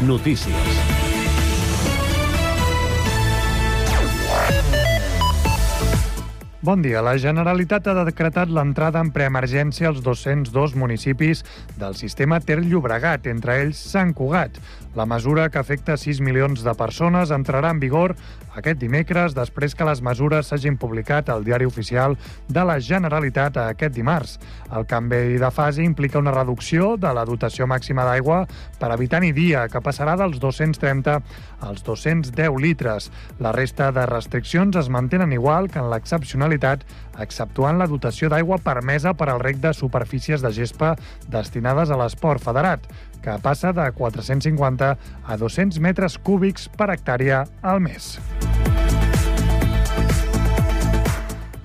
Notícies. Bon dia. La Generalitat ha decretat l'entrada en preemergència als 202 municipis del sistema Ter Llobregat, entre ells Sant Cugat. La mesura, que afecta 6 milions de persones, entrarà en vigor aquest dimecres després que les mesures s'hagin publicat al Diari Oficial de la Generalitat aquest dimarts. El canvi de fase implica una reducció de la dotació màxima d'aigua per habitant i dia, que passarà dels 230 als 210 litres. La resta de restriccions es mantenen igual que en l'excepcionalitat, exceptuant la dotació d'aigua permesa per al rec de superfícies de gespa destinades a l'esport federat que passa de 450 a 200 metres cúbics per hectàrea al mes.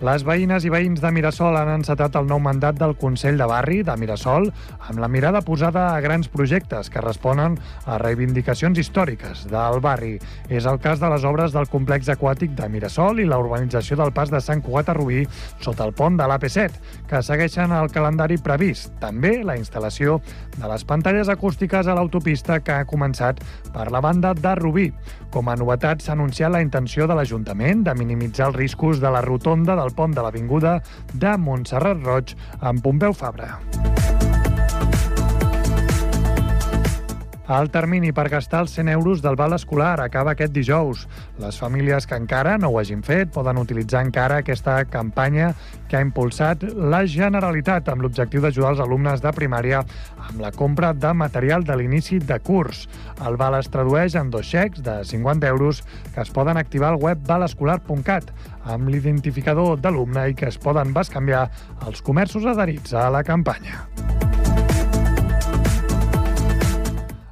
Les veïnes i veïns de Mirasol han encetat el nou mandat del Consell de Barri de Mirasol amb la mirada posada a grans projectes que responen a reivindicacions històriques del barri. És el cas de les obres del complex aquàtic de Mirasol i la urbanització del pas de Sant Cugat a Rubí sota el pont de l'AP7, que segueixen el calendari previst. També la instal·lació de les pantalles acústiques a l'autopista que ha començat per la banda de Rubí. Com a novetat, s'ha anunciat la intenció de l'Ajuntament de minimitzar els riscos de la rotonda del pont de l'Avinguda de Montserrat Roig amb Pompeu Fabra. El termini per gastar els 100 euros del val escolar acaba aquest dijous. Les famílies que encara no ho hagin fet poden utilitzar encara aquesta campanya que ha impulsat la Generalitat amb l'objectiu d'ajudar els alumnes de primària amb la compra de material de l'inici de curs. El val es tradueix en dos xecs de 50 euros que es poden activar al web valescolar.cat amb l'identificador d'alumne i que es poden bescanviar als comerços adherits a la campanya.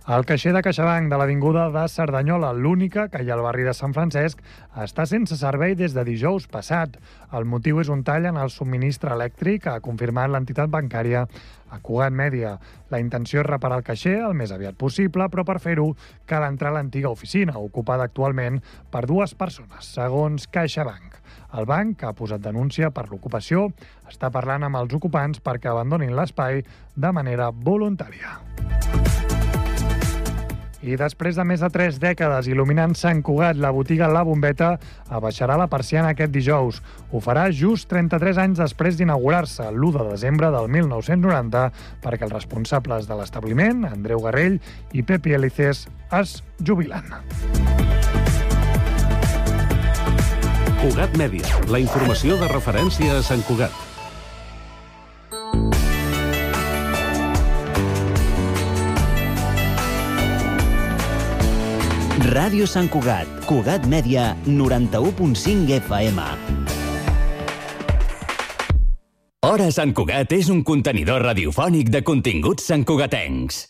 El caixer de CaixaBank de l'Avinguda de Cerdanyola, l'única que hi ha al barri de Sant Francesc, està sense servei des de dijous passat. El motiu és un tall en el subministre elèctric, ha confirmat l'entitat bancària a Cugat Mèdia. La intenció és reparar el caixer el més aviat possible, però per fer-ho cal entrar a l'antiga oficina, ocupada actualment per dues persones, segons CaixaBank. El banc, que ha posat denúncia per l'ocupació, està parlant amb els ocupants perquè abandonin l'espai de manera voluntària. I després de més de tres dècades il·luminant Sant Cugat, la botiga La Bombeta abaixarà la persiana aquest dijous. Ho farà just 33 anys després d'inaugurar-se, l'1 de desembre del 1990, perquè els responsables de l'establiment, Andreu Garrell i Pepi Elices, es jubilen. Cugat Mèdia, la informació de referència a Sant Cugat. Ràdio Sant Cugat, Cugat Mèdia, 91.5 FM. Hora Sant Cugat és un contenidor radiofònic de continguts santcugatencs.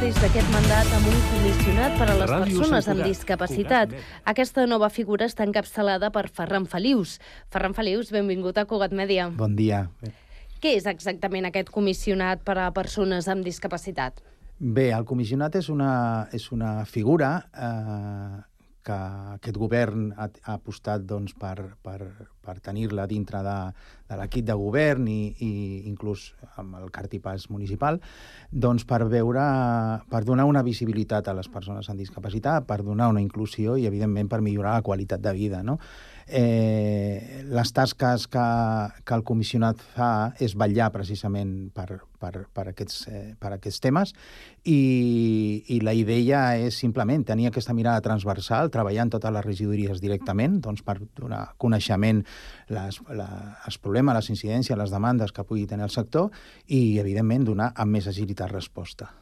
Des d'aquest mandat amb un comissionat per a les Ràdio persones Sant amb Cugat. discapacitat. Aquesta nova figura està encapçalada per Ferran Felius. Ferran Felius, benvingut a Cugat Mèdia. Bon dia. Què és exactament aquest comissionat per a persones amb discapacitat? Bé, el comissionat és una, és una figura eh, que aquest govern ha, ha apostat doncs, per, per, per tenir-la dintre de, de l'equip de govern i, i inclús amb el cartipàs municipal, doncs per veure, per donar una visibilitat a les persones amb discapacitat, per donar una inclusió i, evidentment, per millorar la qualitat de vida, no? Eh, les tasques que, que el comissionat fa és vetllar precisament per, per, per, aquests, eh, per aquests temes i, i la idea és simplement tenir aquesta mirada transversal, treballar en totes les regidories directament doncs per donar coneixement les, la, els problemes, les incidències, les demandes que pugui tenir el sector i, evidentment, donar amb més agilitat resposta.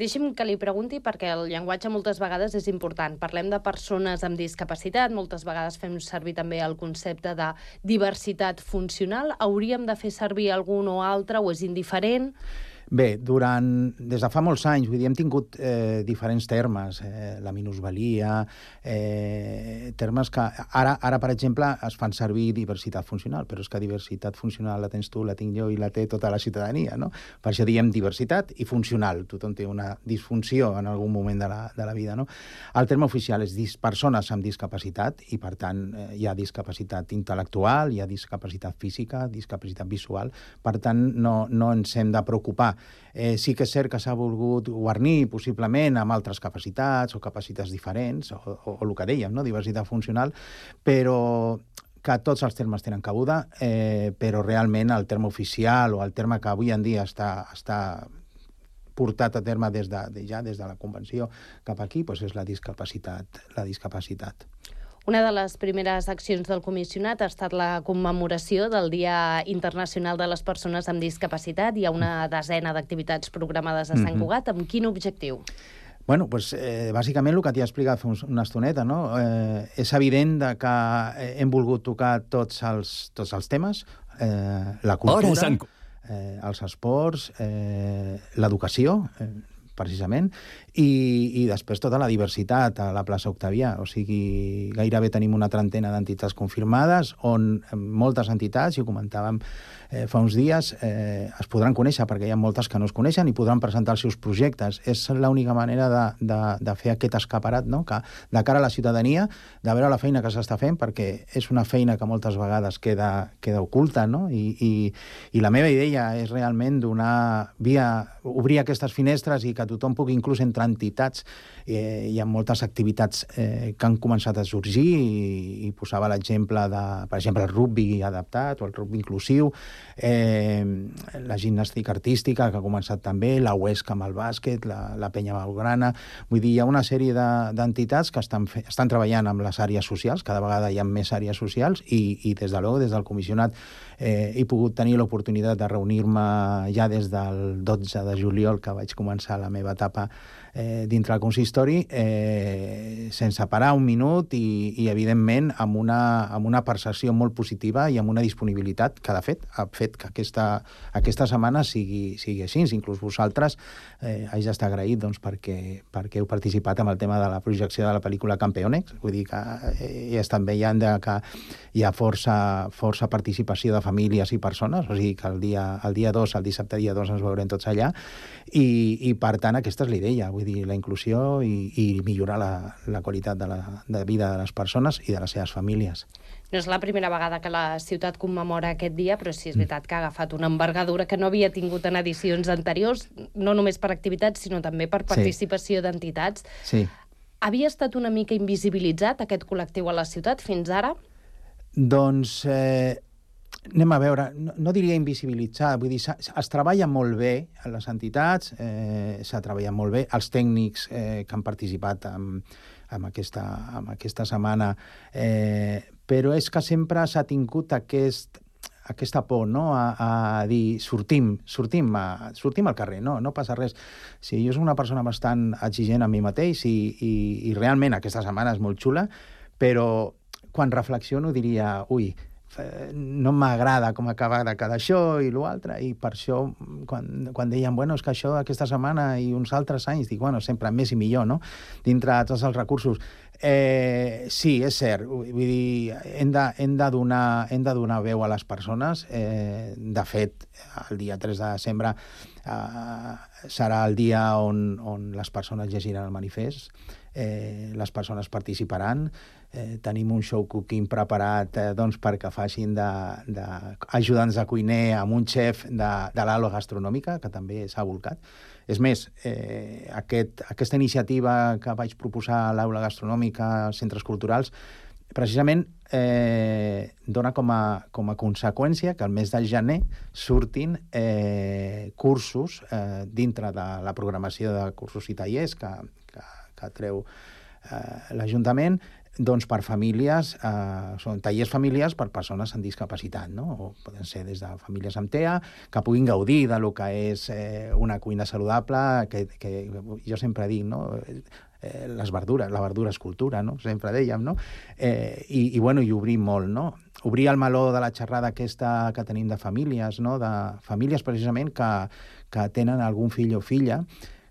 Deixi'm que li pregunti perquè el llenguatge moltes vegades és important. Parlem de persones amb discapacitat, moltes vegades fem servir també el concepte de diversitat funcional. Hauríem de fer servir algun o altre o és indiferent? Bé, durant, des de fa molts anys, vull dir, hem tingut eh, diferents termes, eh, la minusvalia, eh, termes que ara, ara, per exemple, es fan servir diversitat funcional, però és que diversitat funcional la tens tu, la tinc jo i la té tota la ciutadania, no? Per això diem diversitat i funcional. Tothom té una disfunció en algun moment de la, de la vida, no? El terme oficial és dis, persones amb discapacitat i, per tant, eh, hi ha discapacitat intel·lectual, hi ha discapacitat física, discapacitat visual. Per tant, no, no ens hem de preocupar Eh, sí que és cert que s'ha volgut guarnir possiblement amb altres capacitats o capacitats diferents, o, o, o el que dèiem, no? diversitat funcional, però que tots els termes tenen cabuda, eh, però realment el terme oficial o el terme que avui en dia està, està portat a terme des de, de, ja des de la Convenció cap aquí, doncs és la discapacitat. La discapacitat. Una de les primeres accions del comissionat ha estat la commemoració del Dia Internacional de les Persones amb Discapacitat. Hi ha una desena d'activitats programades a Sant mhm. Cugat. Amb quin objectiu? Bueno, pues, eh, bàsicament el que t'hi ha explicat fa una estoneta, no? Eh, és evident de que hem volgut tocar tots els, tots els temes, eh, la cultura, Sant... eh, els esports, eh, l'educació, eh, precisament, i, i després tota la diversitat a la plaça Octavià. O sigui, gairebé tenim una trentena d'entitats confirmades, on moltes entitats, i ho comentàvem eh, fa uns dies, eh, es podran conèixer, perquè hi ha moltes que no es coneixen i podran presentar els seus projectes. És l'única manera de, de, de fer aquest escaparat, no? que de cara a la ciutadania, de veure la feina que s'està fent, perquè és una feina que moltes vegades queda, queda oculta, no? I, i, i la meva idea és realment donar via, obrir aquestes finestres i que tothom pugui inclús entre entitats. Eh, hi ha moltes activitats eh, que han començat a sorgir i, i posava l'exemple de, per exemple, el rugby adaptat o el rugby inclusiu, eh, la gimnàstica artística que ha començat també, la UESC amb el bàsquet, la, la penya malgrana... Vull dir, hi ha una sèrie d'entitats de, que estan, fe, estan treballant amb les àrees socials, cada vegada hi ha més àrees socials i, i des de l'OU, des del comissionat, eh, he pogut tenir l'oportunitat de reunir-me ja des del 12 de juliol, que vaig començar la meva etapa eh, dintre el consistori eh, sense parar un minut i, i evidentment, amb una, amb una percepció molt positiva i amb una disponibilitat que, de fet, ha fet que aquesta, aquesta setmana sigui, sigui així. Inclús vosaltres eh, haig d'estar agraït doncs, perquè, perquè heu participat amb el tema de la projecció de la pel·lícula Campeonex. Vull dir que eh, he estat veient de que hi ha força, força participació de famílies i persones, o sigui que el dia, el dia 2, el dissabte dia 2 ens veurem tots allà, i, i per tant aquesta és l'idea, vull dir, la inclusió i, i millorar la, la qualitat de la de vida de les persones i de les seves famílies. No és la primera vegada que la ciutat commemora aquest dia, però sí és mm. veritat que ha agafat una envergadura que no havia tingut en edicions anteriors, no només per activitats, sinó també per participació sí. d'entitats. Sí. Havia estat una mica invisibilitzat aquest col·lectiu a la ciutat fins ara? Doncs eh, anem a veure, no, no diria invisibilitzar, vull dir, es treballa molt bé a les entitats, eh, s'ha treballat molt bé, els tècnics eh, que han participat amb, amb, aquesta, amb aquesta setmana eh, però és que sempre s'ha tingut aquest, aquesta por, no?, a, a dir, sortim, sortim, a, sortim al carrer, no, no passa res. Sí, jo soc una persona bastant exigent a mi mateix i, i, i realment aquesta setmana és molt xula, però quan reflexiono diria, ui, no m'agrada com acaba de quedar això i l'altre, i per això quan, quan deien, bueno, és que això aquesta setmana i uns altres anys, dic, bueno, sempre més i millor, no?, dintre de tots els recursos. Eh, sí, és cert. Vull dir, hem de, hem de, donar, hem de donar veu a les persones. Eh, de fet, el dia 3 de desembre eh, serà el dia on, on les persones llegiran el manifest, eh, les persones participaran, eh, tenim un show cooking preparat eh, doncs, perquè facin d'ajudants de, de, de cuiner amb un xef de, de l'alo gastronòmica, que també s'ha volcat. És més, eh, aquest, aquesta iniciativa que vaig proposar a l'aula gastronòmica als centres culturals precisament eh, dona com a, com a conseqüència que el mes de gener surtin eh, cursos eh, dintre de la programació de cursos i tallers que, que, que treu eh, l'Ajuntament doncs per famílies, eh, són tallers familiars per persones amb discapacitat, no? o poden ser des de famílies amb TEA, que puguin gaudir de lo que és eh, una cuina saludable, que, que jo sempre dic, no? eh, les verdures, la verdura és cultura, no? sempre dèiem, no? Eh, i, i, bueno, i obrir molt, no? Obrir el meló de la xerrada aquesta que tenim de famílies, no? De famílies precisament que, que tenen algun fill o filla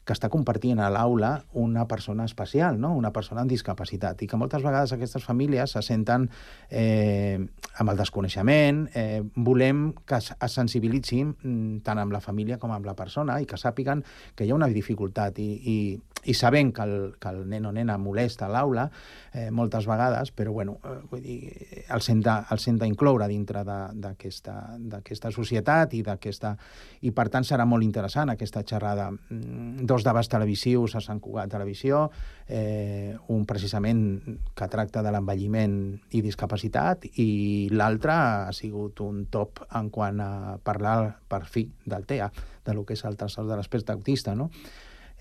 que està compartint a l'aula una persona especial, no? una persona amb discapacitat, i que moltes vegades aquestes famílies se senten eh, amb el desconeixement, eh, volem que es, sensibilitzin mm, tant amb la família com amb la persona i que sàpiguen que hi ha una dificultat i, i, i sabent que el, que el nen o nena molesta a l'aula eh, moltes vegades, però bueno, eh, vull dir, el sent de, el sent d'incloure dintre d'aquesta societat i d'aquesta... I per tant serà molt interessant aquesta xerrada. Mm, dos debats televisius a Sant Cugat Televisió, eh, un precisament que tracta de l'envelliment i discapacitat i l'altre ha sigut un top en quant a parlar per fi del TEA, de lo que és el trastorn de l'espectre autista, no?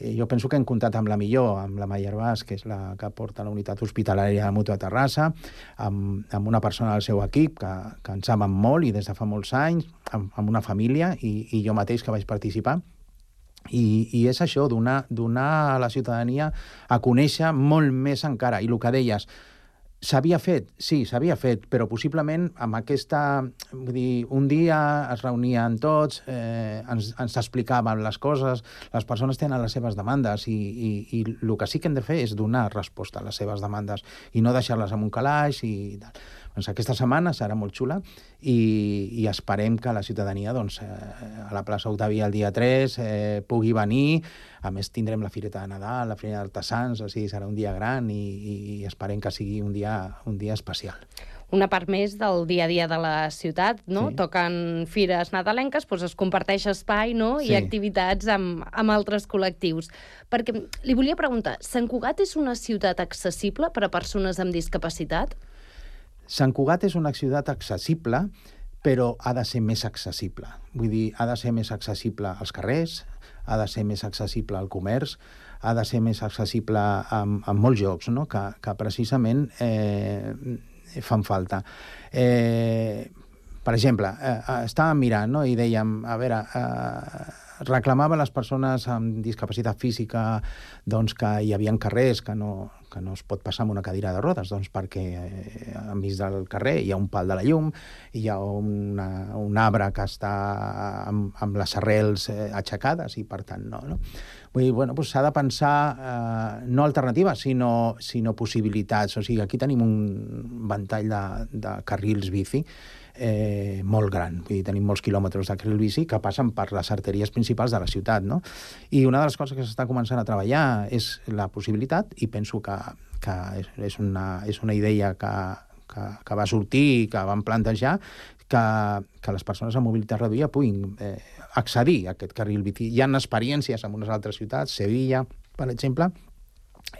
Eh, jo penso que hem comptat amb la millor, amb la Maier Bas, que és la que porta la unitat hospitalària de Mutua Terrassa, amb, amb una persona del seu equip que, que ens amen molt i des de fa molts anys, amb, amb una família, i, i jo mateix que vaig participar, i, i és això, donar, donar a la ciutadania a conèixer molt més encara. I el que deies, S'havia fet, sí, s'havia fet, però possiblement amb aquesta... Vull dir, un dia es reunien tots, eh, ens, ens explicaven les coses, les persones tenen les seves demandes i, i, i el que sí que hem de fer és donar resposta a les seves demandes i no deixar-les en un calaix i tal. Doncs aquesta setmana serà molt xula i, i esperem que la ciutadania doncs, eh, a la plaça Octavia el dia 3 eh, pugui venir. A més, tindrem la Fireta de Nadal, la Fireta d'Artesans, o sigui, serà un dia gran i, i esperem que sigui un dia, un dia especial una part més del dia a dia de la ciutat, no? Sí. Toquen fires nadalenques, doncs es comparteix espai no? Sí. i activitats amb, amb altres col·lectius. Perquè li volia preguntar, Sant Cugat és una ciutat accessible per a persones amb discapacitat? Sant Cugat és una ciutat accessible, però ha de ser més accessible. Vull dir, ha de ser més accessible als carrers, ha de ser més accessible al comerç, ha de ser més accessible en, en molts jocs, no? que, que precisament eh, fan falta. Eh, per exemple, eh, eh estàvem mirant no? i dèiem, a veure, eh, reclamava a les persones amb discapacitat física doncs, que hi havia carrers que no, que no es pot passar amb una cadira de rodes, doncs perquè eh, enmig del carrer hi ha un pal de la llum, hi ha una, un arbre que està amb, amb les arrels eh, aixecades i per tant no. no? Vull dir, bueno, doncs s'ha de pensar eh, no alternatives, sinó, sinó possibilitats. O sigui, aquí tenim un ventall de, de carrils bici eh, molt gran. Vull dir, tenim molts quilòmetres de carril bici que passen per les arteries principals de la ciutat, no? I una de les coses que s'està començant a treballar és la possibilitat, i penso que, que és, una, és una idea que, que, que va sortir i que vam plantejar, que, que les persones amb mobilitat reduïda puguin eh, accedir a aquest carril bici. Hi ha experiències en unes altres ciutats, Sevilla, per exemple,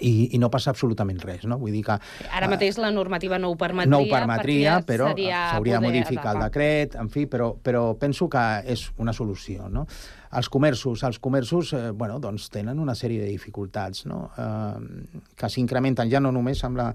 i, i no passa absolutament res, no? Vull dir que... Ara eh, mateix la normativa no ho permetria, no ho permetria però s'hauria de modificar el decret, en fi, però, però penso que és una solució, no? Els comerços, els comerços eh, bueno, doncs tenen una sèrie de dificultats no? eh, que s'incrementen ja no només amb la...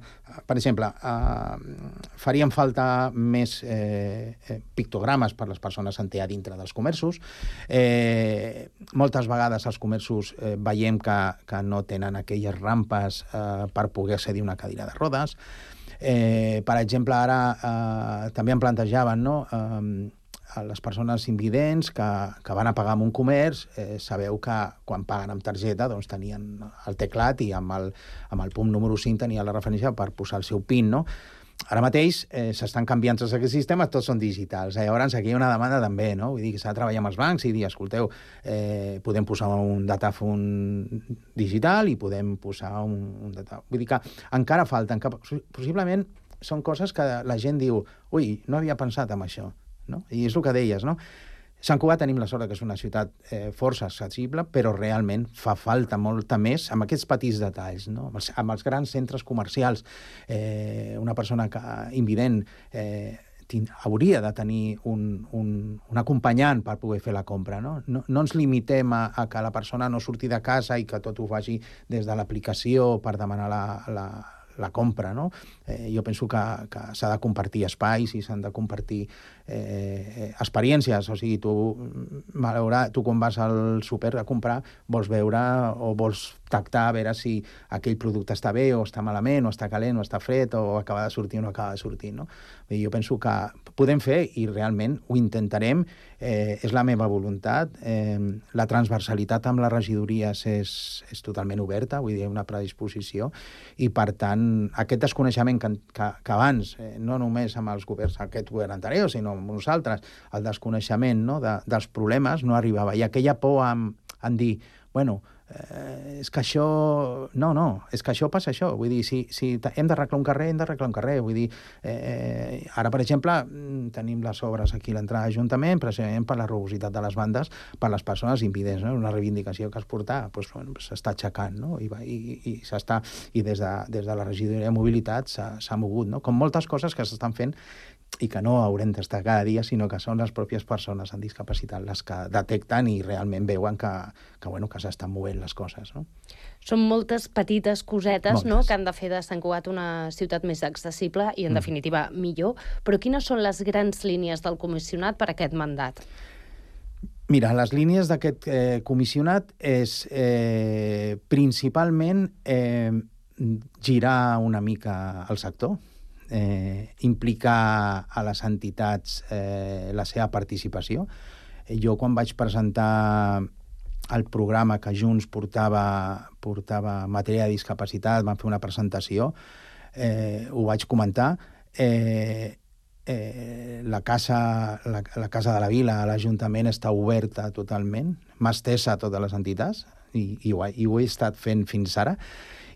Per exemple, eh, farien falta més eh, eh pictogrames per les persones en TEA dintre dels comerços. Eh, moltes vegades els comerços eh, veiem que, que no tenen aquelles rampes eh, per poder accedir una cadira de rodes. Eh, per exemple, ara eh, també em plantejaven no? eh, a les persones invidents que, que van a pagar amb un comerç, eh, sabeu que quan paguen amb targeta doncs tenien el teclat i amb el, amb el punt número 5 tenia la referència per posar el seu PIN, no? Ara mateix eh, s'estan canviant tots aquests sistemes, tots són digitals. Eh? Llavors, aquí hi ha una demanda també, no? Vull dir que s'ha de treballar amb els bancs i dir, escolteu, eh, podem posar un datàfon digital i podem posar un, un datàfon... Vull dir que encara falten, que possiblement són coses que la gent diu, ui, no havia pensat en això no? I és el que deies, no? Sant Cugat tenim la sort que és una ciutat eh, força accessible, però realment fa falta molta més amb aquests petits detalls, no? amb, els, amb els grans centres comercials. Eh, una persona que, invident eh, hauria de tenir un, un, un acompanyant per poder fer la compra. No, no, no ens limitem a, a que la persona no surti de casa i que tot ho faci des de l'aplicació per demanar la, la, la compra, no? Eh, jo penso que, que s'ha de compartir espais i s'han de compartir eh, experiències, o sigui, tu, malaurat, tu quan vas al súper a comprar vols veure o vols tactar a veure si aquell producte està bé o està malament, o està calent, o està fred, o acaba de sortir o no acaba de sortir, no? I jo penso que podem fer, i realment ho intentarem, eh, és la meva voluntat. Eh, la transversalitat amb les regidories és, és totalment oberta, vull dir, una predisposició, i per tant, aquest desconeixement que, que, que abans, eh, no només amb els governs, aquest govern anterior, sinó amb nosaltres, el desconeixement no, de, dels problemes no arribava. I aquella por en, en dir, bueno, eh, és que això... No, no, és que això passa això. Vull dir, si, si hem d'arreglar un carrer, hem d'arreglar un carrer. Vull dir, eh, ara, per exemple, mm, tenim les obres aquí a l'entrada d'Ajuntament, precisament per la rugositat de les bandes, per les persones invidents, no? una reivindicació que es porta, doncs, bueno, s'està aixecant, no? I, i, i s'està... I des de, des de la regidoria de mobilitat s'ha mogut, no? Com moltes coses que s'estan fent i que no haurem d'estar cada dia, sinó que són les pròpies persones amb discapacitat les que detecten i realment veuen que, que, bueno, que s'estan movent les coses. No? Són moltes petites cosetes moltes. no, que han de fer de Sant Cugat una ciutat més accessible i, en mm. definitiva, millor. Però quines són les grans línies del comissionat per aquest mandat? Mira, les línies d'aquest eh, comissionat és eh, principalment eh, girar una mica el sector, eh, implicar a les entitats eh, la seva participació. Jo, quan vaig presentar el programa que Junts portava, portava matèria de discapacitat, vam fer una presentació, eh, ho vaig comentar, eh, eh, la, casa, la, la Casa de la Vila, l'Ajuntament, està oberta totalment, mà estesa a totes les entitats, i, i, ho, i ho he estat fent fins ara,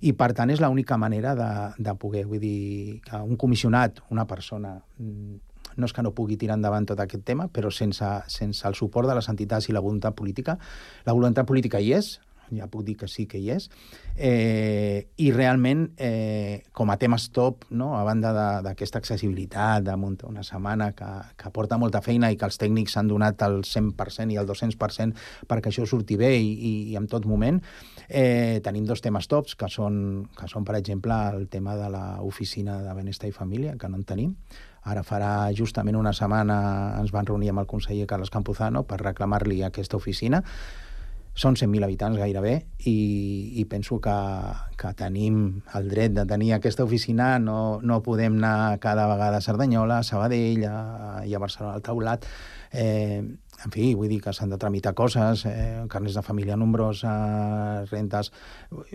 i per tant és l'única manera de, de poder, vull dir, que un comissionat, una persona, mm, no és que no pugui tirar endavant tot aquest tema, però sense, sense el suport de les entitats i la voluntat política, la voluntat política hi és, ja puc dir que sí que hi és, eh, i realment, eh, com a temes top, no? a banda d'aquesta accessibilitat, de muntar una setmana que, que porta molta feina i que els tècnics s'han donat el 100% i el 200% perquè això surti bé i, i, i en tot moment, eh, tenim dos temes tops, que són, que són, per exemple, el tema de l'oficina de benestar i família, que no en tenim, Ara farà justament una setmana ens van reunir amb el conseller Carles Campuzano per reclamar-li aquesta oficina són 100.000 habitants gairebé i, i penso que, que tenim el dret de tenir aquesta oficina, no, no podem anar cada vegada a Cerdanyola, a Sabadell a, i a Barcelona al taulat. Eh, en fi, vull dir que s'han de tramitar coses, eh, carnets de família nombrosa, rentes,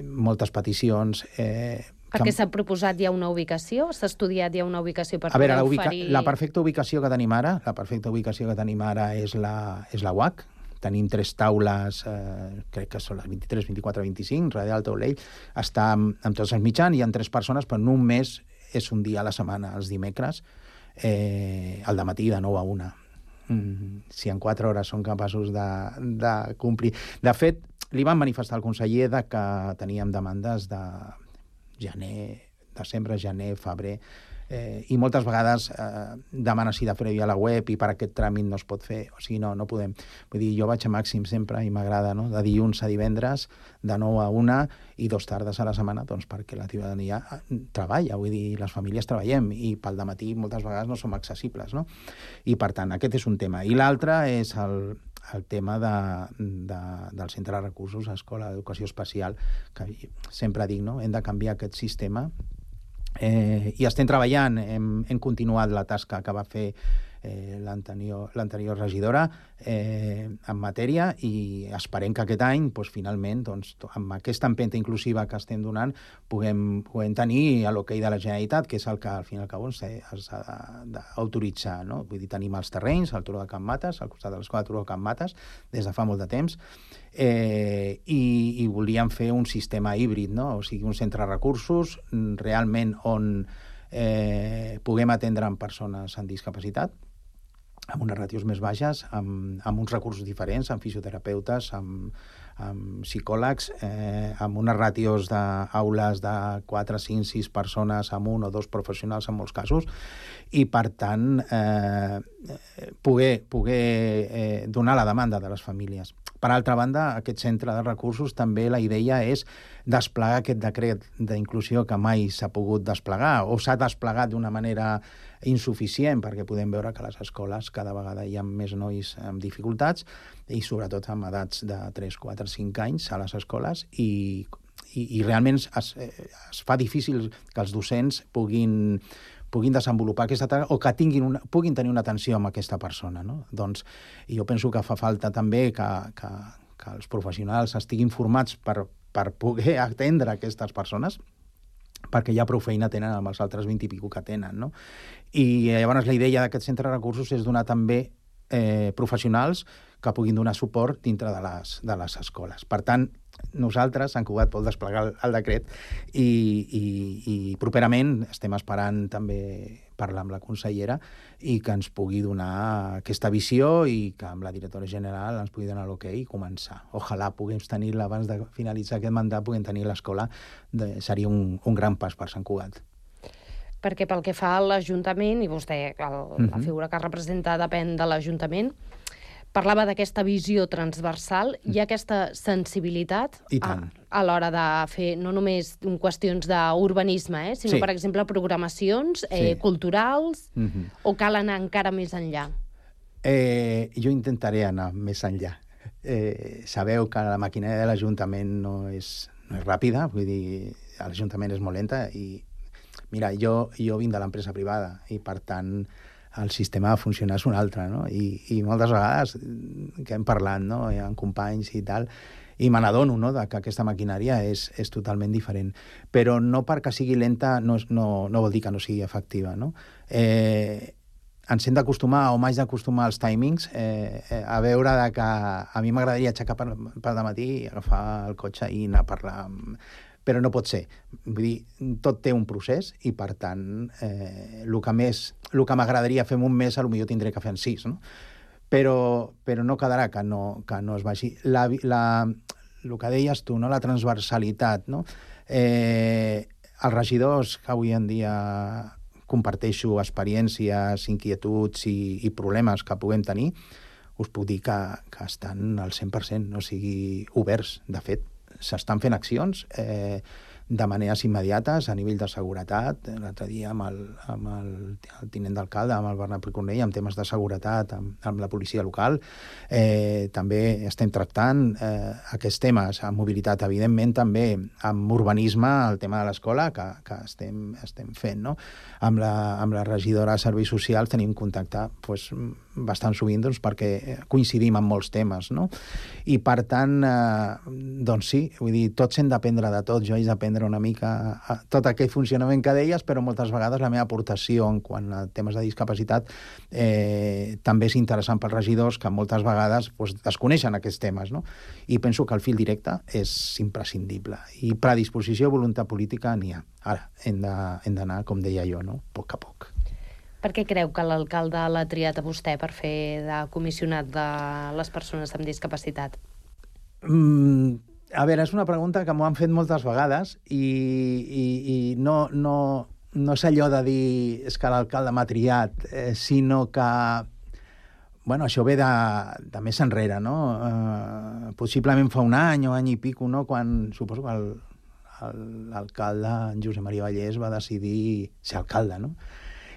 moltes peticions... Eh, perquè s'ha proposat ja una ubicació? S'ha estudiat ja una ubicació per a veure, la, ubica oferir... la perfecta ubicació que tenim ara, la perfecta ubicació que tenim ara és la, és la UAC, tenim tres taules, eh, crec que són les 23, 24, 25, darrere del taulell, està amb, amb tots els mitjans, hi ha tres persones, però mes és un dia a la setmana, els dimecres, eh, al matí de 9 a 1. Mm, si en 4 hores són capaços de, de complir... De fet, li van manifestar al conseller de que teníem demandes de gener, desembre, gener, febrer, eh, i moltes vegades eh, demana de fer a la web i per aquest tràmit no es pot fer, o sigui, no, no podem. Vull dir, jo vaig a màxim sempre i m'agrada, no?, de dilluns a divendres, de 9 a 1 i dos tardes a la setmana, doncs perquè la ciutadania eh, treballa, vull dir, les famílies treballem i pel matí moltes vegades no som accessibles, no? I per tant, aquest és un tema. I l'altre és el, el tema de, de, del centre de recursos a Escola d'Educació Especial, que sempre dic, no? hem de canviar aquest sistema Eh, I estem treballant, hem, hem continuat la tasca que va fer eh, l'anterior regidora eh, en matèria i esperem que aquest any, doncs, finalment, doncs, amb aquesta empenta inclusiva que estem donant, puguem, puguem tenir l'hoquei de la Generalitat, que és el que al final que s'ha d'autoritzar. No? Vull dir, tenim els terrenys, al Turó de Can Mates, al costat de l'escola Turó de Can Mates, des de fa molt de temps, eh, i, i volíem fer un sistema híbrid, no? o sigui, un centre de recursos realment on eh, puguem atendre amb persones amb discapacitat, amb unes ràtios més baixes, amb, amb uns recursos diferents, amb fisioterapeutes, amb, amb psicòlegs, eh, amb unes ràtios d'aules de 4, 5, 6 persones, amb un o dos professionals en molts casos, i per tant eh, poder, poder eh, donar la demanda de les famílies. Per altra banda, aquest centre de recursos també la idea és desplegar aquest decret d'inclusió que mai s'ha pogut desplegar o s'ha desplegat d'una manera insuficient perquè podem veure que a les escoles cada vegada hi ha més nois amb dificultats i sobretot amb edats de 3, 4, 5 anys a les escoles i, i, i realment es, es fa difícil que els docents puguin puguin desenvolupar aquesta tasca o que tinguin una, puguin tenir una atenció amb aquesta persona. No? Doncs jo penso que fa falta també que, que, que els professionals estiguin formats per, per poder atendre aquestes persones perquè ja prou feina tenen amb els altres 20 i pico que tenen. No? I llavors la idea d'aquest centre de recursos és donar també eh, professionals que puguin donar suport dintre de les, de les escoles. Per tant, nosaltres, Sant Cugat, vol desplegar el, el decret i, i, i properament estem esperant també parlar amb la consellera i que ens pugui donar aquesta visió i que amb la directora general ens pugui donar l'ok i començar. Ojalà puguem tenir abans de finalitzar aquest mandat, puguem tenir l'escola, seria un, un gran pas per Sant Cugat perquè pel que fa a l'Ajuntament, i vostè, el, uh -huh. la mhm. figura que representa depèn de l'Ajuntament, parlava d'aquesta visió transversal, hi ha aquesta sensibilitat a, a l'hora de fer no només qüestions d'urbanisme, eh, sinó, sí. per exemple, programacions eh, sí. culturals, uh -huh. o cal anar encara més enllà? Eh, jo intentaré anar més enllà. Eh, sabeu que la maquinària de l'Ajuntament no, és, no és ràpida, vull dir, l'Ajuntament és molt lenta i Mira, jo, jo vinc de l'empresa privada i, per tant, el sistema de funcionar és un altre, no? I, i moltes vegades que hem parlat, no?, ha companys i tal, i me n'adono no, de que aquesta maquinària és, és totalment diferent. Però no perquè sigui lenta no, no, no vol dir que no sigui efectiva. No? Eh, ens hem d'acostumar, o m'haig d'acostumar als timings, eh, eh, a veure de que a mi m'agradaria aixecar per, per matí, agafar el cotxe i anar a parlar amb, però no pot ser. Vull dir, tot té un procés i, per tant, eh, el que més, el que m'agradaria fer en un mes, potser tindré que fer en sis, no? Però, però no quedarà que no, que no es vagi. La, la, el que deies tu, no? la transversalitat, no? Eh, els regidors que avui en dia comparteixo experiències, inquietuds i, i problemes que puguem tenir, us puc dir que, que estan al 100%, o sigui, oberts, de fet s'estan fent accions eh, de maneres immediates a nivell de seguretat. L'altre dia amb el, amb el, el tinent d'alcalde, amb el Bernat Picornell, amb temes de seguretat, amb, amb la policia local. Eh, també estem tractant eh, aquests temes, amb mobilitat, evidentment també amb urbanisme, el tema de l'escola, que, que estem, estem fent. No? Amb, la, amb la regidora de Serveis Socials tenim contacte pues, bastant sovint doncs, perquè coincidim en molts temes, no? I per tant, eh, doncs sí, vull dir, tots hem d'aprendre de tot, jo he d'aprendre una mica a, tot aquell funcionament que deies, però moltes vegades la meva aportació en quant a temes de discapacitat eh, també és interessant pels regidors que moltes vegades doncs, desconeixen aquests temes, no? I penso que el fil directe és imprescindible. I predisposició, voluntat política n'hi ha. Ara, hem d'anar, com deia jo, no? poc a poc. Per què creu que l'alcalde l'ha triat a vostè per fer de comissionat de les persones amb discapacitat? Mm, a veure, és una pregunta que m'ho han fet moltes vegades i, i, i no, no, no és allò de dir és que l'alcalde m'ha triat, eh, sinó que bueno, això ve de, de més enrere, no? Eh, possiblement fa un any o any i pico, no? Quan suposo que l'alcalde, Josep Maria Vallès, va decidir ser alcalde, no?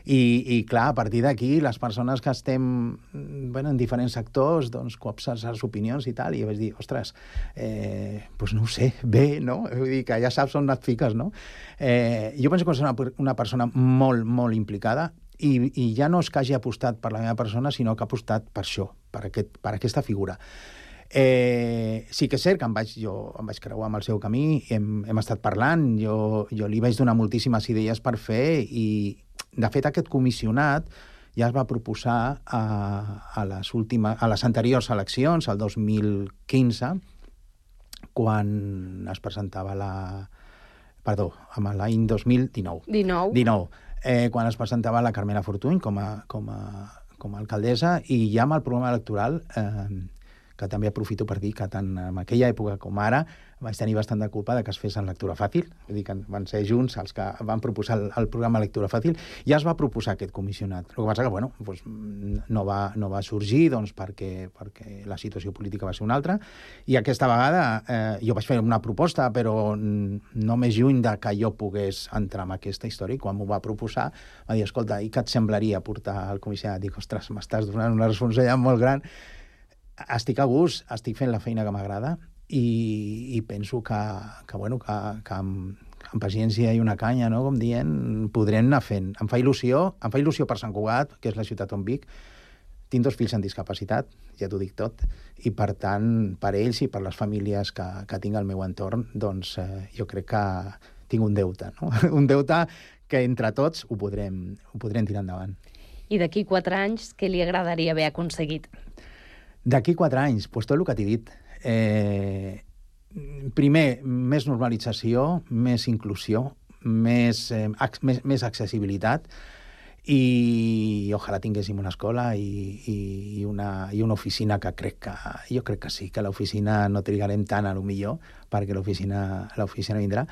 I, i clar, a partir d'aquí, les persones que estem bueno, en diferents sectors, doncs, cops les opinions i tal, i vaig dir, ostres, eh, doncs no ho sé, bé, no? Vull dir que ja saps on et fiques, no? Eh, jo penso que és una, una persona molt, molt implicada, i, i ja no és que hagi apostat per la meva persona, sinó que ha apostat per això, per, aquest, per aquesta figura. Eh, sí que és cert que em vaig, jo em vaig creuar amb el seu camí, hem, hem estat parlant, jo, jo li vaig donar moltíssimes idees per fer i, de fet, aquest comissionat ja es va proposar a, a, les, últimes, a les anteriors eleccions, al 2015, quan es presentava la... Perdó, amb l'any 2019. 19. 19. Eh, quan es presentava la Carmela Fortuny com a, com a, com a alcaldessa i ja amb el programa electoral eh, que també aprofito per dir que tant en aquella època com ara vaig tenir bastant de culpa de que es fes en lectura fàcil, vull dir que van ser junts els que van proposar el, el programa Lectura Fàcil, ja es va proposar aquest comissionat. El que passa que, bueno, doncs, no, va, no va sorgir doncs, perquè, perquè la situació política va ser una altra, i aquesta vegada eh, jo vaig fer una proposta, però no més lluny de que jo pogués entrar en aquesta història, i quan m'ho va proposar va dir, escolta, i què et semblaria portar al comissionat? Dic, ostres, m'estàs donant una responsabilitat molt gran. Estic a gust, estic fent la feina que m'agrada, i, i penso que, que, bueno, que, que amb, amb paciència i una canya, no? com dient, podrem anar fent. Em fa il·lusió, em fa il·lusió per Sant Cugat, que és la ciutat on vic, tinc dos fills amb discapacitat, ja t'ho dic tot, i per tant, per ells i per les famílies que, que tinc al meu entorn, doncs eh, jo crec que tinc un deute, no? un deute que entre tots ho podrem, ho podrem tirar endavant. I d'aquí quatre anys, què li agradaria haver aconseguit? D'aquí quatre anys, doncs tot el que t'he dit. Eh, primer, més normalització, més inclusió, més, eh, ac més, més accessibilitat i ojalà tinguéssim una escola i, i, i, una, i una oficina que crec que... Jo crec que sí, que l'oficina no trigarem tant a lo millor perquè l'oficina vindrà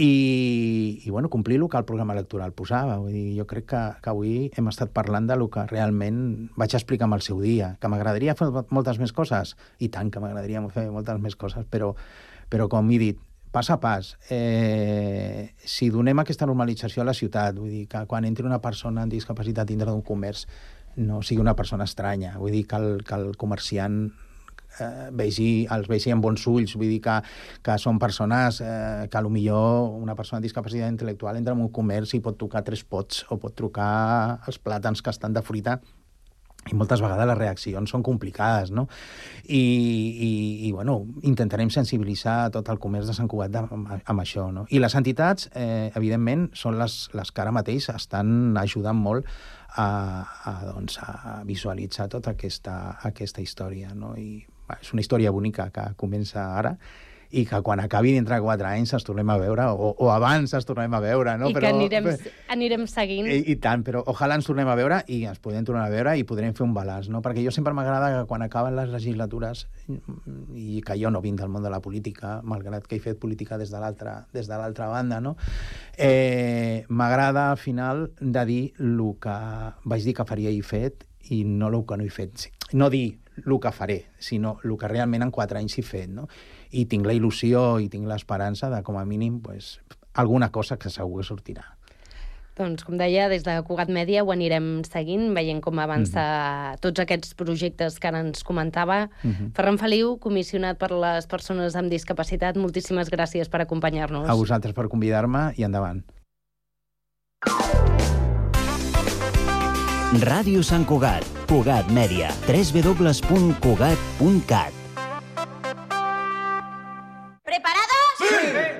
i, i bueno, complir el que el programa electoral posava. Vull dir, jo crec que, que avui hem estat parlant de lo que realment vaig explicar en el seu dia, que m'agradaria fer moltes més coses, i tant que m'agradaria fer moltes més coses, però, però com he dit, pas a pas, eh, si donem aquesta normalització a la ciutat, vull dir que quan entri una persona amb discapacitat dintre d'un comerç no sigui una persona estranya, vull dir que el, que el comerciant eh, vegi, els vegi amb bons ulls, vull dir que, que són persones eh, que millor una persona amb discapacitat intel·lectual entra en un comerç i pot tocar tres pots o pot trucar els plàtans que estan de fruita i moltes vegades les reaccions són complicades, no? I, i, i bueno, intentarem sensibilitzar tot el comerç de Sant Cugat amb, amb això, no? I les entitats, eh, evidentment, són les, les que ara mateix estan ajudant molt a, a, doncs, a visualitzar tota aquesta, aquesta història, no? I és una història bonica que comença ara i que quan acabi dintre de quatre anys ens tornem a veure, o, o abans ens tornem a veure, no? I però, que anirem, anirem seguint. I, I tant, però ojalà ens tornem a veure i ens podem tornar a veure i podrem fer un balanç, no? Perquè jo sempre m'agrada que quan acaben les legislatures, i que jo no vinc del món de la política, malgrat que he fet política des de l'altra des de l'altra banda, no? Eh, m'agrada al final de dir el que vaig dir que faria i fet i no el que no he fet. No dir el que faré, sinó el que realment en quatre anys he fet, no? I tinc la il·lusió i tinc l'esperança de, com a mínim, pues, alguna cosa que segur que sortirà. Doncs, com deia, des de Cugat Mèdia ho anirem seguint, veient com avança mm -hmm. tots aquests projectes que ara ens comentava. Mm -hmm. Ferran Feliu, comissionat per les persones amb discapacitat, moltíssimes gràcies per acompanyar-nos. A vosaltres per convidar-me i endavant. Ràdio Sant Cugat, Cugat Mèdia, www.cugat.cat. ¿Preparados? Sí. ¿Listos?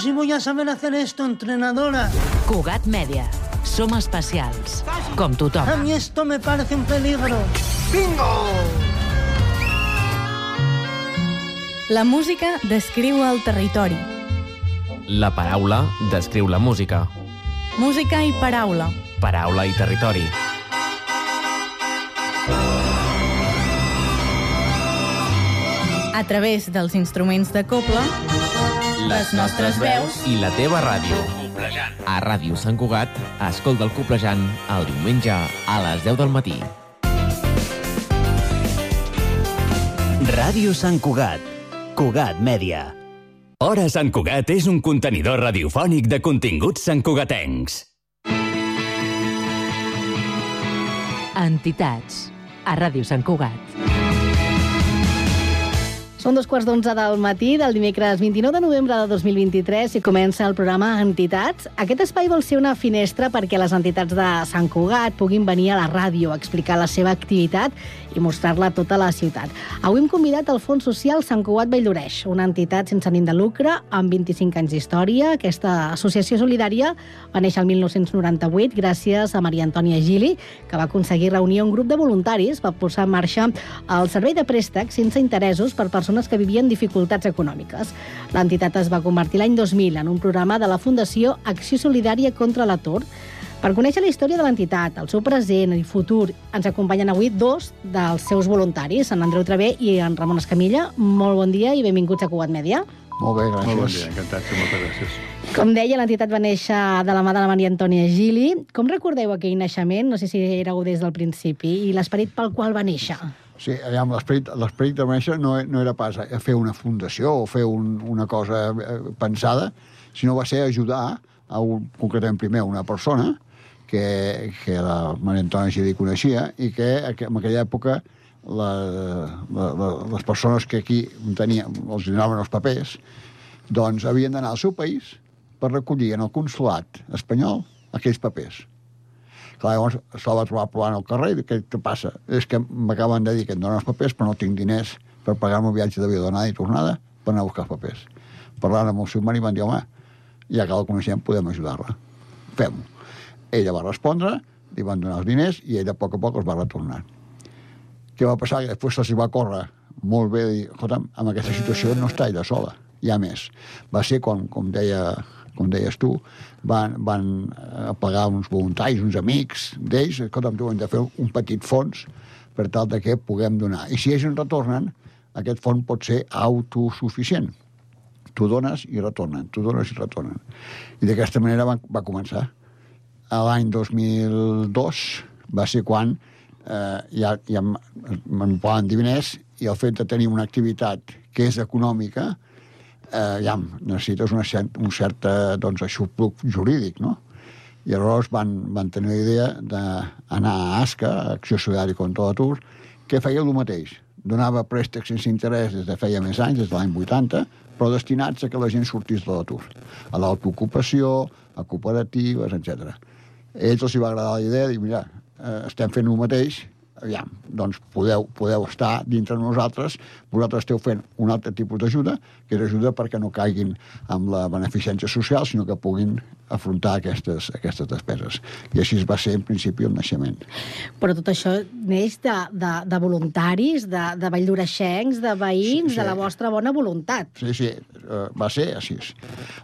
Si voy a saber hacer esto, entrenadora. Cugat Mèdia. Som especials. Com tothom. A mí esto me parece un peligro. ¡Bingo! La música descriu el territori. La paraula descriu la música. Música i paraula. Paraula i territori. A través dels instruments de coble, les nostres veus i la teva ràdio. A Ràdio Sant Cugat, escolta el Coplejant el diumenge a les 10 del matí. Ràdio Sant Cugat, Cugat Mèdia. Hora Sant Cugat és un contenidor radiofònic de continguts santcugatencs. Entitats. A Ràdio Sant Cugat. Són dos quarts d'onze del matí del dimecres 29 de novembre de 2023 i comença el programa Entitats. Aquest espai vol ser una finestra perquè les entitats de Sant Cugat puguin venir a la ràdio a explicar la seva activitat i mostrar-la a tota la ciutat. Avui hem convidat el Fons Social Sant Cugat Valldoreix, una entitat sense ànim de lucre amb 25 anys d'història. Aquesta associació solidària va néixer el 1998 gràcies a Maria Antònia Gili, que va aconseguir reunir un grup de voluntaris per posar en marxa el servei de préstec sense interessos per persones que vivien dificultats econòmiques. L'entitat es va convertir l'any 2000 en un programa de la Fundació Acció Solidària contra l'Atur. Per conèixer la història de l'entitat, el seu present i futur, ens acompanyen avui dos dels seus voluntaris, en Andreu Travé i en Ramon Escamilla. Molt bon dia i benvinguts a Cugat Mèdia. Molt bé, gràcies. Molt bon dia, encantat, moltes gràcies. Com deia, l'entitat va néixer de la mà de la Maria Antònia Gili. Com recordeu aquell naixement? No sé si éreu des del principi. I l'esperit pel qual va néixer? Sí, l'esperit de néixer no, no era pas a fer una fundació o fer un, una cosa eh, pensada, sinó va ser ajudar, a un, concretament primer, una persona que, que la Maria Antònia Gili coneixia i que, en aquella època la, la, la, les persones que aquí tenien, els donaven els papers, doncs havien d'anar al seu país per recollir en el consulat espanyol aquells papers. Clar, llavors se'l va trobar plovant al carrer i què, què passa? És que m'acaben de dir que em donen els papers però no tinc diners per pagar-me un viatge d'avió d'anada i tornada per anar a buscar els papers. Parlant amb el seu marit van dir, home, ja que la coneixem podem ajudar-la. Fem-ho. Ella va respondre, li van donar els diners i ella a poc a poc els va retornar. Què va passar? Que després se'ls va córrer molt bé dir, en aquesta situació no està ella sola, hi ha més. Va ser com, com deia com deies tu, van, van eh, pagar uns voluntaris, uns amics d'ells, escolta'm, tu hem de fer un petit fons per tal de que puguem donar. I si ells en retornen, aquest fons pot ser autosuficient. Tu dones i retornen, tu dones i retornen. I d'aquesta manera va, va començar. L'any 2002 va ser quan eh, ja, ja dir diners i el fet de tenir una activitat que és econòmica, eh, ja necessites una un cert eh, doncs, aixopluc jurídic, no? I llavors van, van tenir la idea d'anar a ASCA, Acció Solidària contra l'Atur, que feia el mateix. Donava préstecs sense interès des de feia més anys, des de l'any 80, però destinats a que la gent sortís de l'atur. A l'autoocupació, a cooperatives, etc. A ells els va agradar la idea de dir, mira, eh, estem fent el mateix, aviam, doncs podeu, podeu estar dintre de nosaltres, vosaltres esteu fent un altre tipus d'ajuda, que és ajuda perquè no caiguin amb la beneficència social, sinó que puguin afrontar aquestes, aquestes despeses. I així es va ser, en principi, el naixement. Però tot això neix de, de, de voluntaris, de, de valldoreixencs, de veïns, sí, sí. de la vostra bona voluntat. Sí, sí, uh, va ser així.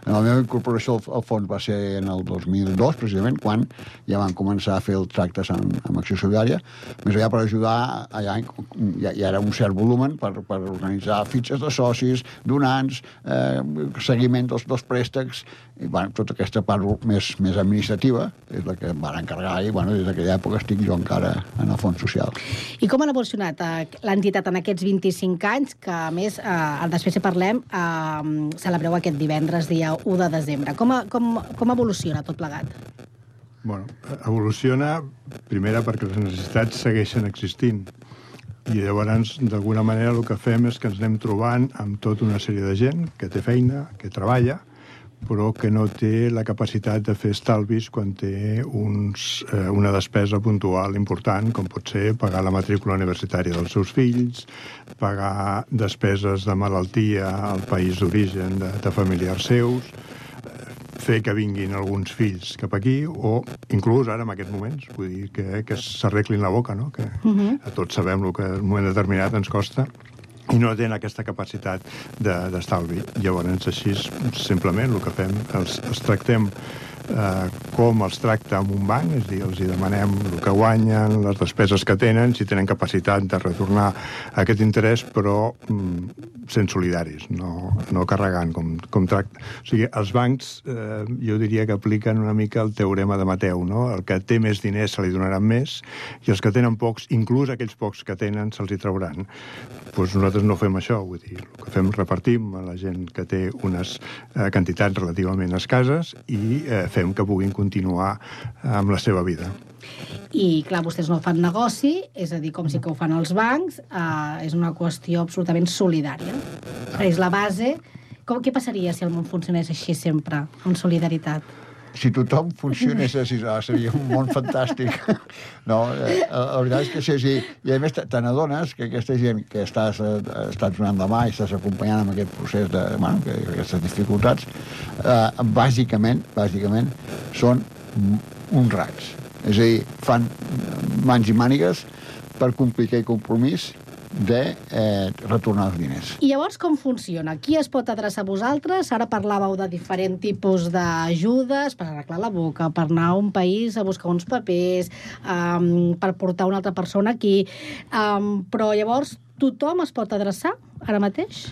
En la meva incorporació al, al fons va ser en el 2002, precisament, quan ja van començar a fer el tractes amb, amb Acció Solidària, més allà per ajudar, allà ja, ja era un cert volumen per, per organitzar fitxes de socis, donants, eh, seguiment dels, dels préstecs, i bueno, tota aquesta part més, més administrativa és la que em van encarregar i bueno, des d'aquella època estic jo encara en el fons social. I com ha evolucionat eh, l'entitat en aquests 25 anys, que a més, eh, després si parlem, eh, celebreu aquest divendres, dia 1 de desembre. Com, com, com evoluciona tot plegat? Bueno, evoluciona, primera, perquè les necessitats segueixen existint. I llavors, d'alguna manera, el que fem és que ens anem trobant amb tota una sèrie de gent que té feina, que treballa, però que no té la capacitat de fer estalvis quan té uns, eh, una despesa puntual important, com pot ser pagar la matrícula universitària dels seus fills, pagar despeses de malaltia al país d'origen de, de familiars seus, fer que vinguin alguns fills cap aquí, o inclús ara en aquests moments, vull dir, que, que s'arreglin la boca, no? que uh -huh. tots sabem el que en un moment determinat ens costa, i no tenen aquesta capacitat d'estalvi. De, Llavors, així, simplement, el que fem, els, els tractem eh, com els tracta amb un banc, és a dir, els hi demanem el que guanyen, les despeses que tenen, si tenen capacitat de retornar aquest interès, però mm, sent solidaris, no, no carregant com, com tracta. O sigui, els bancs, eh, jo diria que apliquen una mica el teorema de Mateu, no? El que té més diners se li donaran més, i els que tenen pocs, inclús aquells pocs que tenen, se'ls hi trauran. Pues nosaltres no fem això, vull dir, el que fem repartim a la gent que té unes eh, quantitats relativament escases i eh, fem que puguin continuar amb la seva vida. I, clar, vostès no fan negoci, és a dir, com sí que ho fan els bancs, eh, és una qüestió absolutament solidària. És la base... Com, què passaria si el món funcionés així sempre, amb solidaritat? Si tothom funcionés així, ah, seria un món fantàstic. No, eh, la veritat és que sí, sí. I a més te n'adones que aquesta gent que estàs, eh, estàs donant la mà i estàs acompanyant amb aquest procés de, bueno, que, aquestes dificultats, eh, bàsicament, bàsicament, són honrats. És a dir, fan mans i mànigues per complir aquell compromís de eh, retornar els diners. I llavors com funciona? Qui es pot adreçar a vosaltres? Ara parlàveu de diferent tipus d'ajudes per arreglar la boca, per anar a un país a buscar uns papers, um, per portar una altra persona aquí. Um, però llavors tothom es pot adreçar ara mateix?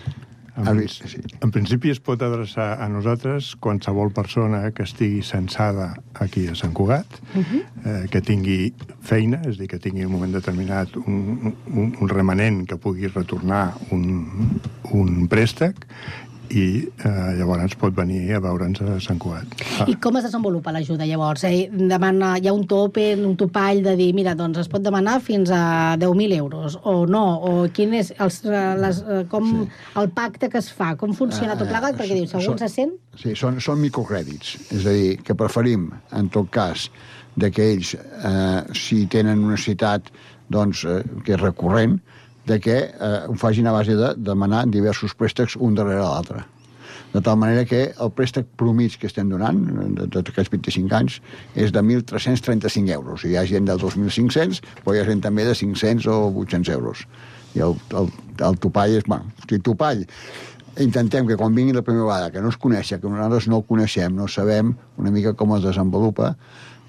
En, sí. en principi es pot adreçar a nosaltres qualsevol persona que estigui censada aquí a Sant Cugat, uh -huh. eh, que tingui feina, és a dir, que tingui en un moment determinat un, un, un remanent que pugui retornar un, un préstec i eh, llavors pot venir a veure'ns a Sant Cugat. Ah. I com es desenvolupa l'ajuda llavors? Eh, demana, hi ha un tope, un topall de dir, mira, doncs es pot demanar fins a 10.000 euros, o no, o quin és els, eh, les, eh, com sí. el pacte que es fa, com funciona uh, tot plegat, perquè diu, segons se sent... Sí, són, són microcrèdits, és a dir, que preferim, en tot cas, de que ells, eh, si tenen una necessitat doncs, eh, que és recurrent, de que eh, ho facin a base de demanar diversos préstecs un darrere l'altre. De tal manera que el préstec promig que estem donant, de, de aquests 25 anys, és de 1.335 euros. Hi ha gent del 2.500, però hi ha gent també de 500 o 800 euros. I el, el, el topall és... Bueno, si topall intentem que quan vingui la primera vegada, que no es coneixen, que nosaltres no el coneixem, no sabem una mica com es desenvolupa,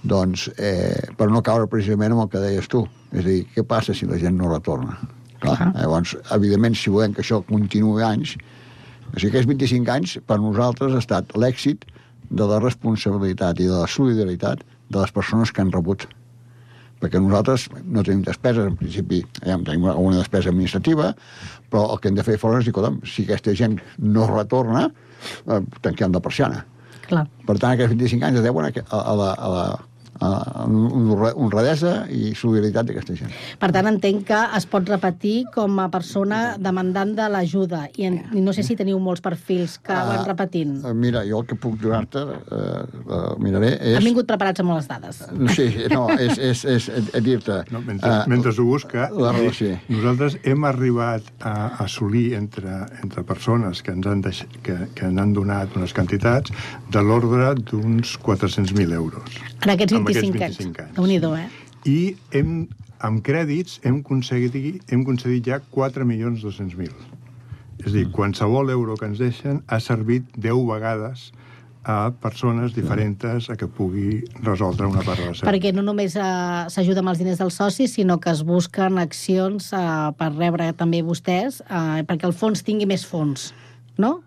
doncs, eh, per no caure precisament amb el que deies tu. És a dir, què passa si la gent no retorna? Clar, llavors, evidentment, si volem que això continuï anys, o sigui, aquests 25 anys, per nosaltres, ha estat l'èxit de la responsabilitat i de la solidaritat de les persones que han rebut. Perquè nosaltres no tenim despeses, en principi ja tenim alguna despesa administrativa, però el que hem de fer fora és dir, si aquesta gent no retorna, eh, tanquem la persiana. Clar. Per tant, aquests 25 anys es deuen a, a, la, a la uh, honradesa i solidaritat d'aquesta gent. Per tant, entenc que es pot repetir com a persona demandant de l'ajuda i, en, i no sé si teniu molts perfils que uh, van repetint. Uh, mira, jo el que puc donar-te, uh, uh, miraré, és... Han vingut preparats amb les dades. Sí, no, és, és, és, és, és dir-te... No, mentre, uh, mentre ho busca, la, sí. nosaltres hem arribat a assolir entre, entre persones que ens han, deix, que, que ens han donat unes quantitats de l'ordre d'uns 400.000 euros. En aquests 25, amb aquests 25 anys. anys. eh? I hem, amb crèdits hem aconseguit, hem concedit ja 4.200.000. És a dir, qualsevol euro que ens deixen ha servit 10 vegades a persones diferents a que pugui resoldre una part de la seva. Perquè no només uh, s'ajuda amb els diners dels socis, sinó que es busquen accions uh, per rebre també vostès, uh, perquè el fons tingui més fons, no?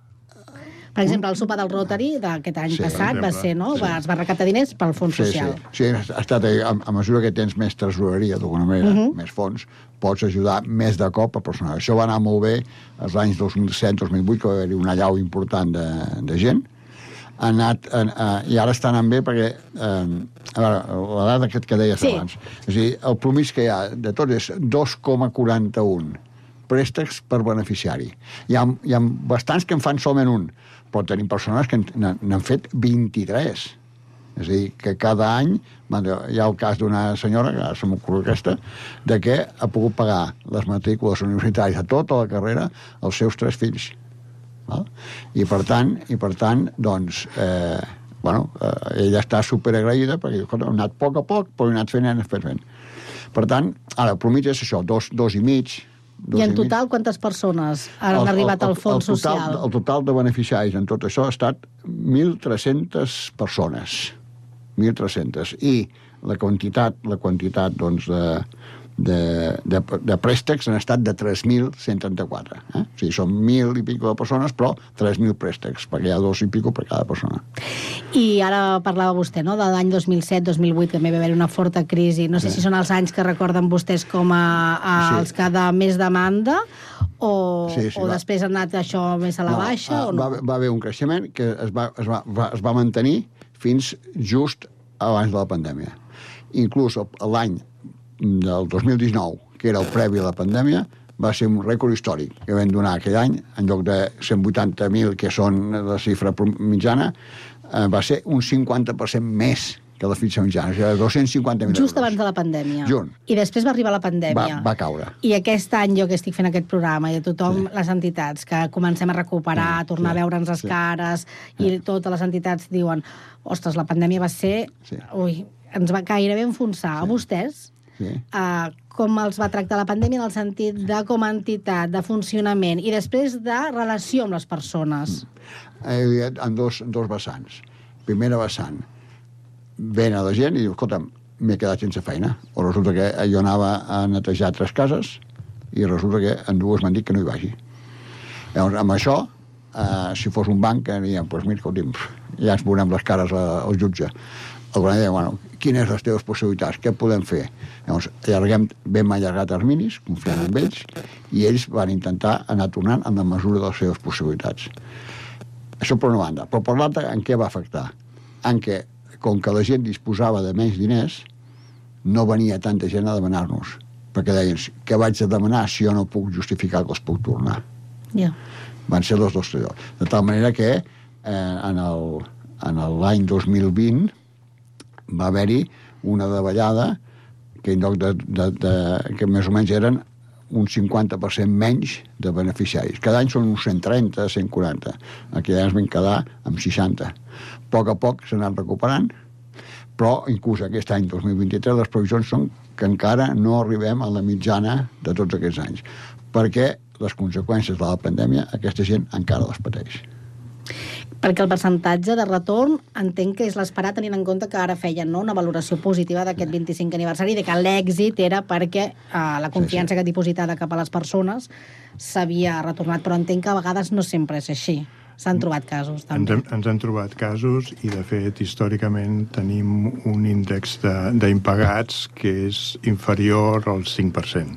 Per exemple, el sopar del Rotary d'aquest any sí, passat va ser, no? Sí. Va, es va recaptar diners pel fons sí, social. Sí, sí ha estat, a, a mesura que tens més tresoreria, d'alguna manera, uh -huh. més fons, pots ajudar més de cop a personal. Això va anar molt bé als anys 2007-2008, que va haver-hi una llau important de, de gent, ha anat, a, a, i ara està anant bé perquè, eh, a veure, la dada que, que deies sí. abans, és a dir, el promís que hi ha de tot és 2,41 préstecs per beneficiari. Hi ha, hi ha bastants que en fan solament un, però tenim persones que n'han fet 23. És a dir, que cada any, hi ha el cas d'una senyora, que ara se m'ocorre aquesta, de que ha pogut pagar les matrícules universitàries a tota la carrera als seus tres fills. I per tant, i per tant doncs, eh, bueno, eh, ella està superagraïda perquè ha anat a poc a poc, però ha anat fent, ha anat fent. Per tant, ara, promig és això, dos, dos i mig, i en total, quantes persones han el, arribat al fons el, el total, social? El total de beneficiaris en tot això ha estat 1.300 persones. 1.300. I la quantitat, la quantitat doncs, de, de, de, de préstecs han estat de 3.134. Eh? O sigui, són 1.000 i pico de persones, però 3.000 préstecs, perquè hi ha dos i pico per cada persona. I ara parlava vostè, no?, de l'any 2007-2008, que també va haver una forta crisi. No sé sí. si són els anys que recorden vostès com a, a sí. els que de més demanda, o, sí, sí, o va. després ha anat això més a la no, baixa, uh, o no? Va, va haver un creixement que es va, es va, va, es va mantenir fins just abans de la pandèmia. Inclús l'any del 2019, que era el previ a la pandèmia, va ser un rècord històric que vam donar aquell any, en lloc de 180.000, que són la xifra mitjana, eh, va ser un 50% més que la fitxa mitjana, o sigui, 250.000 Just abans de la pandèmia. Junt. I després va arribar la Va, pandèmia. va caure. I aquest any jo que estic fent aquest programa i a tothom, sí. les entitats, que comencem a recuperar, a tornar sí, a veure'ns les sí. cares, i totes les entitats diuen ostres, la pandèmia va ser... Sí. Ui, ens va gairebé enfonsar. A vostès, Sí. uh, com els va tractar la pandèmia en el sentit de com a entitat, de funcionament, i després de relació amb les persones. eh, en dos, en dos vessants. Primera vessant, ven a la gent i diu, escolta'm, m'he quedat sense feina. O resulta que jo anava a netejar tres cases i resulta que en dues m'han dit que no hi vagi. Llavors, amb això, eh, si fos un banc, aniríem, doncs mira, escolti'm, ja ens veurem les cares a, al jutge. El govern deia, bueno, quines les teves possibilitats, què podem fer? Llavors, allarguem, vam allargar terminis, confiant en ells, i ells van intentar anar tornant en la mesura de les seves possibilitats. Això per una banda. Però per l'altra, en què va afectar? En què, com que la gent disposava de menys diners, no venia tanta gent a demanar-nos. Perquè deien, què vaig a demanar si jo no puc justificar que els puc tornar? Ja. Van ser dos tallors. De tal manera que eh, en el- en l'any 2020 va haver-hi una davallada que en lloc de, de, de, que més o menys eren un 50% menys de beneficiaris. Cada any són uns 130, 140. Aquell any es van quedar amb 60. A poc a poc s'han anat recuperant, però inclús aquest any 2023 les previsions són que encara no arribem a la mitjana de tots aquests anys, perquè les conseqüències de la pandèmia aquesta gent encara les pateix. Perquè el percentatge de retorn entenc que és l'esperat tenint en compte que ara feien no, una valoració positiva d'aquest 25 aniversari, de que l'èxit era perquè eh, la confiança sí, sí. que dipositada cap a les persones s'havia retornat, però entenc que a vegades no sempre és així. S'han trobat casos, Ens també. hem, ens hem trobat casos i, de fet, històricament tenim un índex de- d'impagats que és inferior al 5%.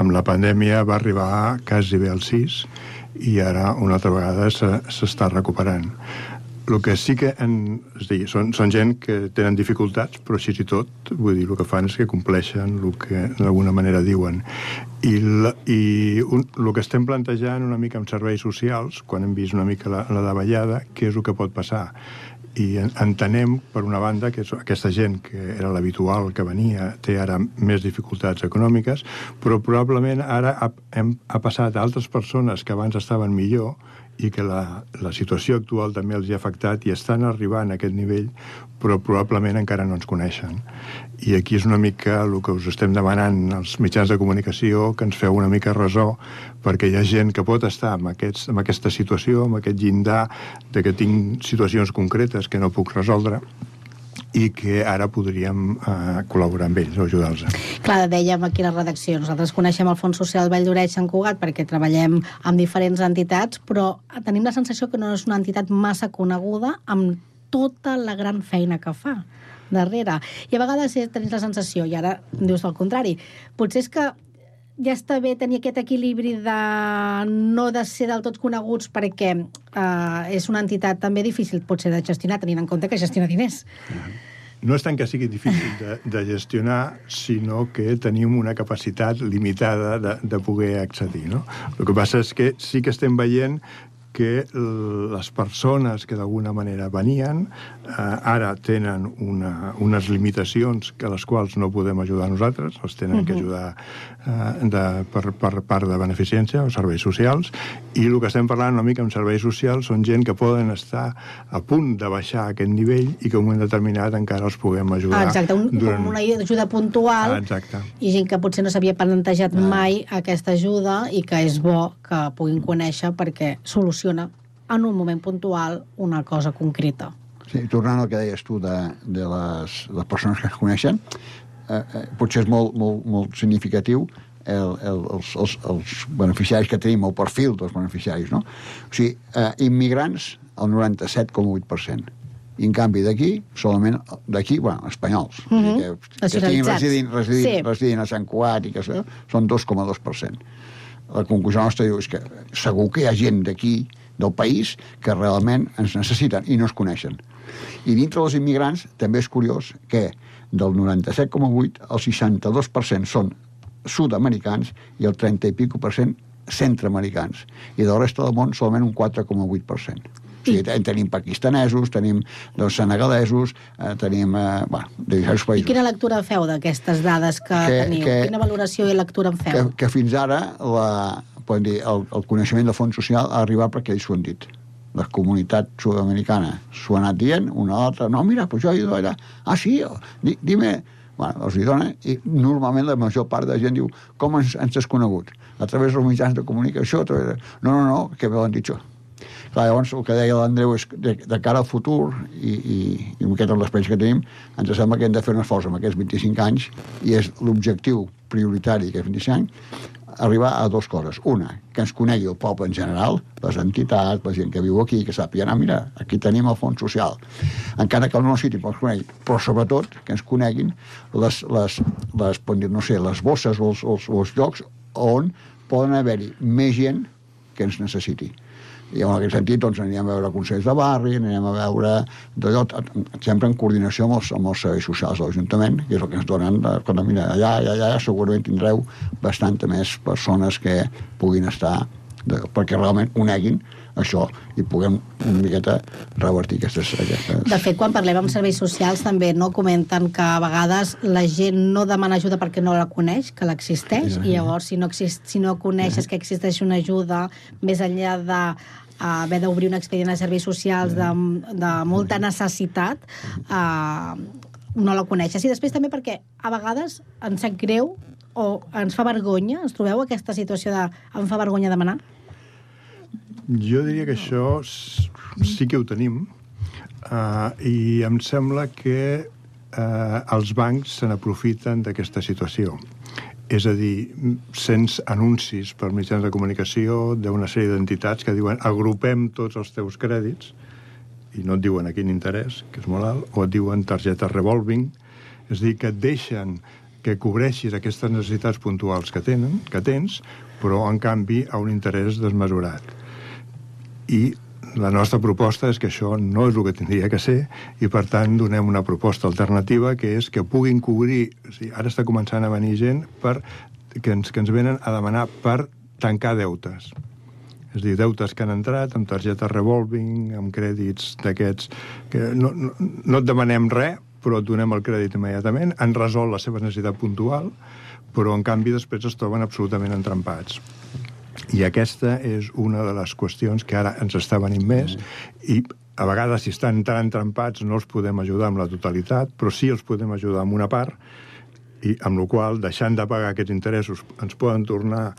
Amb la pandèmia va arribar quasi bé al 6 i ara una altra vegada se- s'està recuperant. El que sí que en, és dir, són, són gent que tenen dificultats, però així i tot, vull dir, el que fan és que compleixen el que d'alguna manera diuen. I, la, i un, el que estem plantejant una mica amb serveis socials, quan hem vist una mica la, la davallada, què és el que pot passar? I en- entenem, per una banda, que aquesta gent que era l'habitual que venia té ara més dificultats econòmiques, però probablement ara ha, hem, ha passat a altres persones que abans estaven millor i que la, la situació actual també els hi ha afectat i estan arribant a aquest nivell, però probablement encara no ens coneixen. I aquí és una mica el que us estem demanant als mitjans de comunicació, que ens feu una mica resó, perquè hi ha gent que pot estar en, aquests, en aquesta situació, en aquest llindar de que tinc situacions concretes que no puc resoldre, i que ara podríem eh, col·laborar amb ells o ajudar-los. Clar, dèiem aquí a la redacció, nosaltres coneixem el Fons Social Vall d'Oreig Sant Cugat perquè treballem amb diferents entitats, però tenim la sensació que no és una entitat massa coneguda amb tota la gran feina que fa darrere. I a vegades eh, tenim la sensació, i ara dius el contrari, potser és que ja està bé tenir aquest equilibri de no de ser del tot coneguts perquè eh, és una entitat també difícil potser de gestionar, tenint en compte que gestiona diners. No és tant que sigui difícil de, de gestionar, sinó que tenim una capacitat limitada de, de poder accedir. No? El que passa és que sí que estem veient que les persones que d'alguna manera venien eh, ara tenen una, unes limitacions que les quals no podem ajudar nosaltres, els tenen uh -huh. que ajudar eh, de, per, per part de beneficència o serveis socials, i el que estem parlant una mica amb serveis socials són gent que poden estar a punt de baixar aquest nivell i que en un moment determinat encara els puguem ajudar. Ah, exacte, un, durant... una ajuda puntual Ah, exacte. i gent que potser no s'havia plantejat mai aquesta ajuda i que és bo que puguin conèixer perquè soluciona en un moment puntual una cosa concreta. Sí, tornant al que deies tu de, de les, les persones que es coneixen, eh, eh, potser és molt, molt, molt significatiu el, el, els, els, els beneficiaris que tenim, el perfil dels beneficiaris, no? O sigui, eh, immigrants, el 97,8%. I, en canvi, d'aquí, solament d'aquí, bueno, espanyols, uh -huh. que, que estiguin residint, residint, Sí. residint a Sant Cuat i que són 2,2%. La conclusió nostra diu és que segur que hi ha gent d'aquí, del país, que realment ens necessiten i no es coneixen. I dintre dels immigrants també és curiós que del 97,8 el 62% són sud-americans i el 30 i pico per cent centroamericans. I del resta del món solament un 4,8%. O sigui, ten- tenim pakistanesos, tenim doncs, senegalesos, eh, tenim eh, bueno, de diversos I països. quina lectura feu d'aquestes dades que, Que- teniu? que- Quina valoració i lectura en feu? que, que fins ara la, podem dir, el, el coneixement del fons social ha arribat perquè ells s'ho han dit. La comunitat sud-americana s'ho ha anat dient, una a l'altra, no, mira, pues jo he ido allà. Ah, sí? Di, dime... Bueno, els hi dona, i normalment la major part de la gent diu, com ens, ens has conegut? A través dels mitjans de comunicació? A través de... No, no, no, que me l'han dit jo. Clar, llavors, el que deia l'Andreu és de, de cara al futur, i, i, i amb aquest l'experiència que tenim, ens sembla que hem de fer un esforç amb aquests 25 anys, i és l'objectiu prioritari d'aquests 25 anys, arribar a dues coses. Una, que ens conegui el poble en general, les entitats, la gent que viu aquí, que sàpiga, ah, mira, aquí tenim el fons social. Encara que el no citi, però, conegui, però sobretot que ens coneguin les, les, les, dir, no sé, les bosses o els, els, els llocs on poden haver-hi més gent que ens necessiti. I en aquest sentit doncs, anirem a veure consells de barri, anirem a veure d'allò, t- sempre en coordinació amb els, amb els serveis socials de l'Ajuntament, que és el que ens donen, de, quan mira, allà, allà, allà segurament tindreu bastant més persones que puguin estar, de, perquè realment coneguin això i puguem una miqueta revertir aquestes... aquestes... De fet, quan parlem amb serveis socials també no comenten que a vegades la gent no demana ajuda perquè no la coneix, que l'existeix, i llavors si no, exist, si no coneixes que existeix una ajuda més enllà de haver d'obrir un expedient de serveis socials de, de molta necessitat, uh, no la coneixes. I després també perquè a vegades ens sap greu o ens fa vergonya, ens trobeu aquesta situació de em fa vergonya demanar? Jo diria que això sí que ho tenim uh, i em sembla que uh, els bancs se n'aprofiten d'aquesta situació. És a dir, sents anuncis per mitjans de comunicació d'una sèrie d'entitats que diuen agrupem tots els teus crèdits i no et diuen a quin interès, que és molt alt, o et diuen targeta revolving, és a dir, que et deixen que cobreixis aquestes necessitats puntuals que tenen, que tens, però en canvi a un interès desmesurat. I la nostra proposta és que això no és el que tindria que ser i, per tant, donem una proposta alternativa que és que puguin cobrir... O sigui, ara està començant a venir gent per, que, ens, que ens venen a demanar per tancar deutes. És a dir, deutes que han entrat amb targeta revolving, amb crèdits d'aquests... que no, no, no et demanem res, però et donem el crèdit immediatament, han resolt la seva necessitat puntual, però en canvi després es troben absolutament entrampats. I aquesta és una de les qüestions que ara ens està venint més i a vegades, si estan tan entrampats, no els podem ajudar amb la totalitat, però sí els podem ajudar amb una part, i amb la qual deixant de pagar aquests interessos ens poden tornar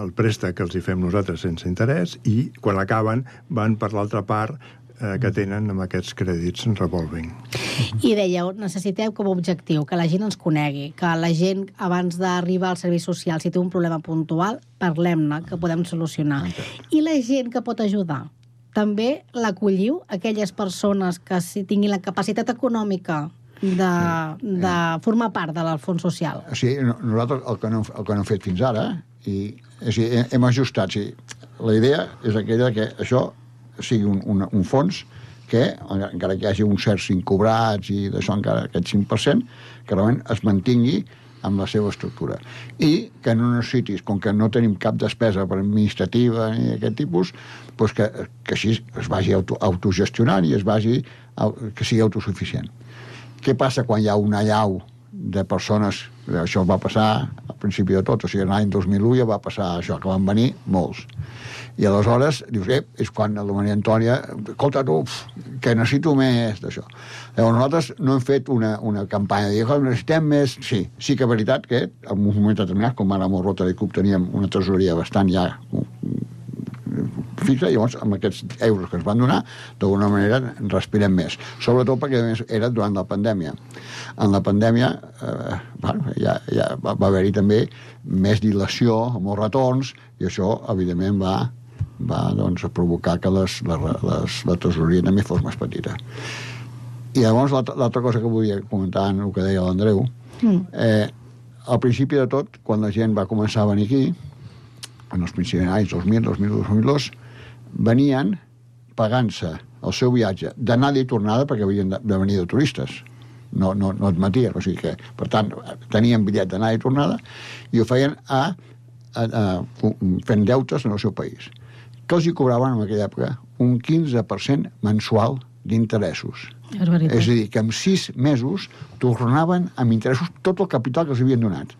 el préstec que els hi fem nosaltres sense interès i quan acaben van per l'altra part eh, que tenen amb aquests crèdits revolving. I dèieu, necessiteu com a objectiu que la gent ens conegui, que la gent, abans d'arribar al servei social, si té un problema puntual, parlem-ne, que podem solucionar. I la gent que pot ajudar? També l'acolliu, aquelles persones que si tinguin la capacitat econòmica de, de formar part de l'Alfons Social. O sigui, no- nosaltres el que no, el que no hem fet fins ara, i, dir, hem- hem ajustat. O sigui, la idea és aquella que això sigui un, un, un fons que, encara que hi hagi uns certs incobrats i d'això encara aquest 5%, que realment es mantingui amb la seva estructura. I que no necessitis, com que no tenim cap despesa per administrativa ni aquest tipus, doncs que, que així es vagi auto, autogestionant i es vagi, que sigui autosuficient. Què passa quan hi ha una llau de persones, això va passar al principi de tot, o sigui, l'any 2001 ja va passar això, que van venir molts. I aleshores dius, eh, és quan la Maria Antònia, escolta tu, que necessito més d'això. Llavors nosaltres no hem fet una, una campanya de dir, "Oh, necessitem més... Sí, sí que és veritat que en un moment determinat, com ara amb el Rotary Club teníem una tresoreria bastant ja fixa, llavors amb aquests euros que ens van donar, d'alguna manera respirem més. Sobretot perquè més, era durant la pandèmia. En la pandèmia eh, bueno, ja, ja va, va haver-hi també més dilació amb els retorns i això, evidentment, va, va doncs, provocar que les, les, les, la tresoreria també fos més petita. I llavors l'altra cosa que volia comentar en el que deia l'Andreu, Mm. eh, al principi de tot, quan la gent va començar a venir aquí, en els principis anys 2000, 2001, 2002, venien pagant-se el seu viatge d'anada i tornada perquè havien de, de venir de turistes no, no, no admetien, o sigui que, per tant, tenien bitllet d'anada i tornada i ho feien a, a, a, fent deutes en el seu país. Que els hi cobraven en aquella època un 15% mensual d'interessos. És a dir, que en sis mesos tornaven amb interessos tot el capital que els havien donat.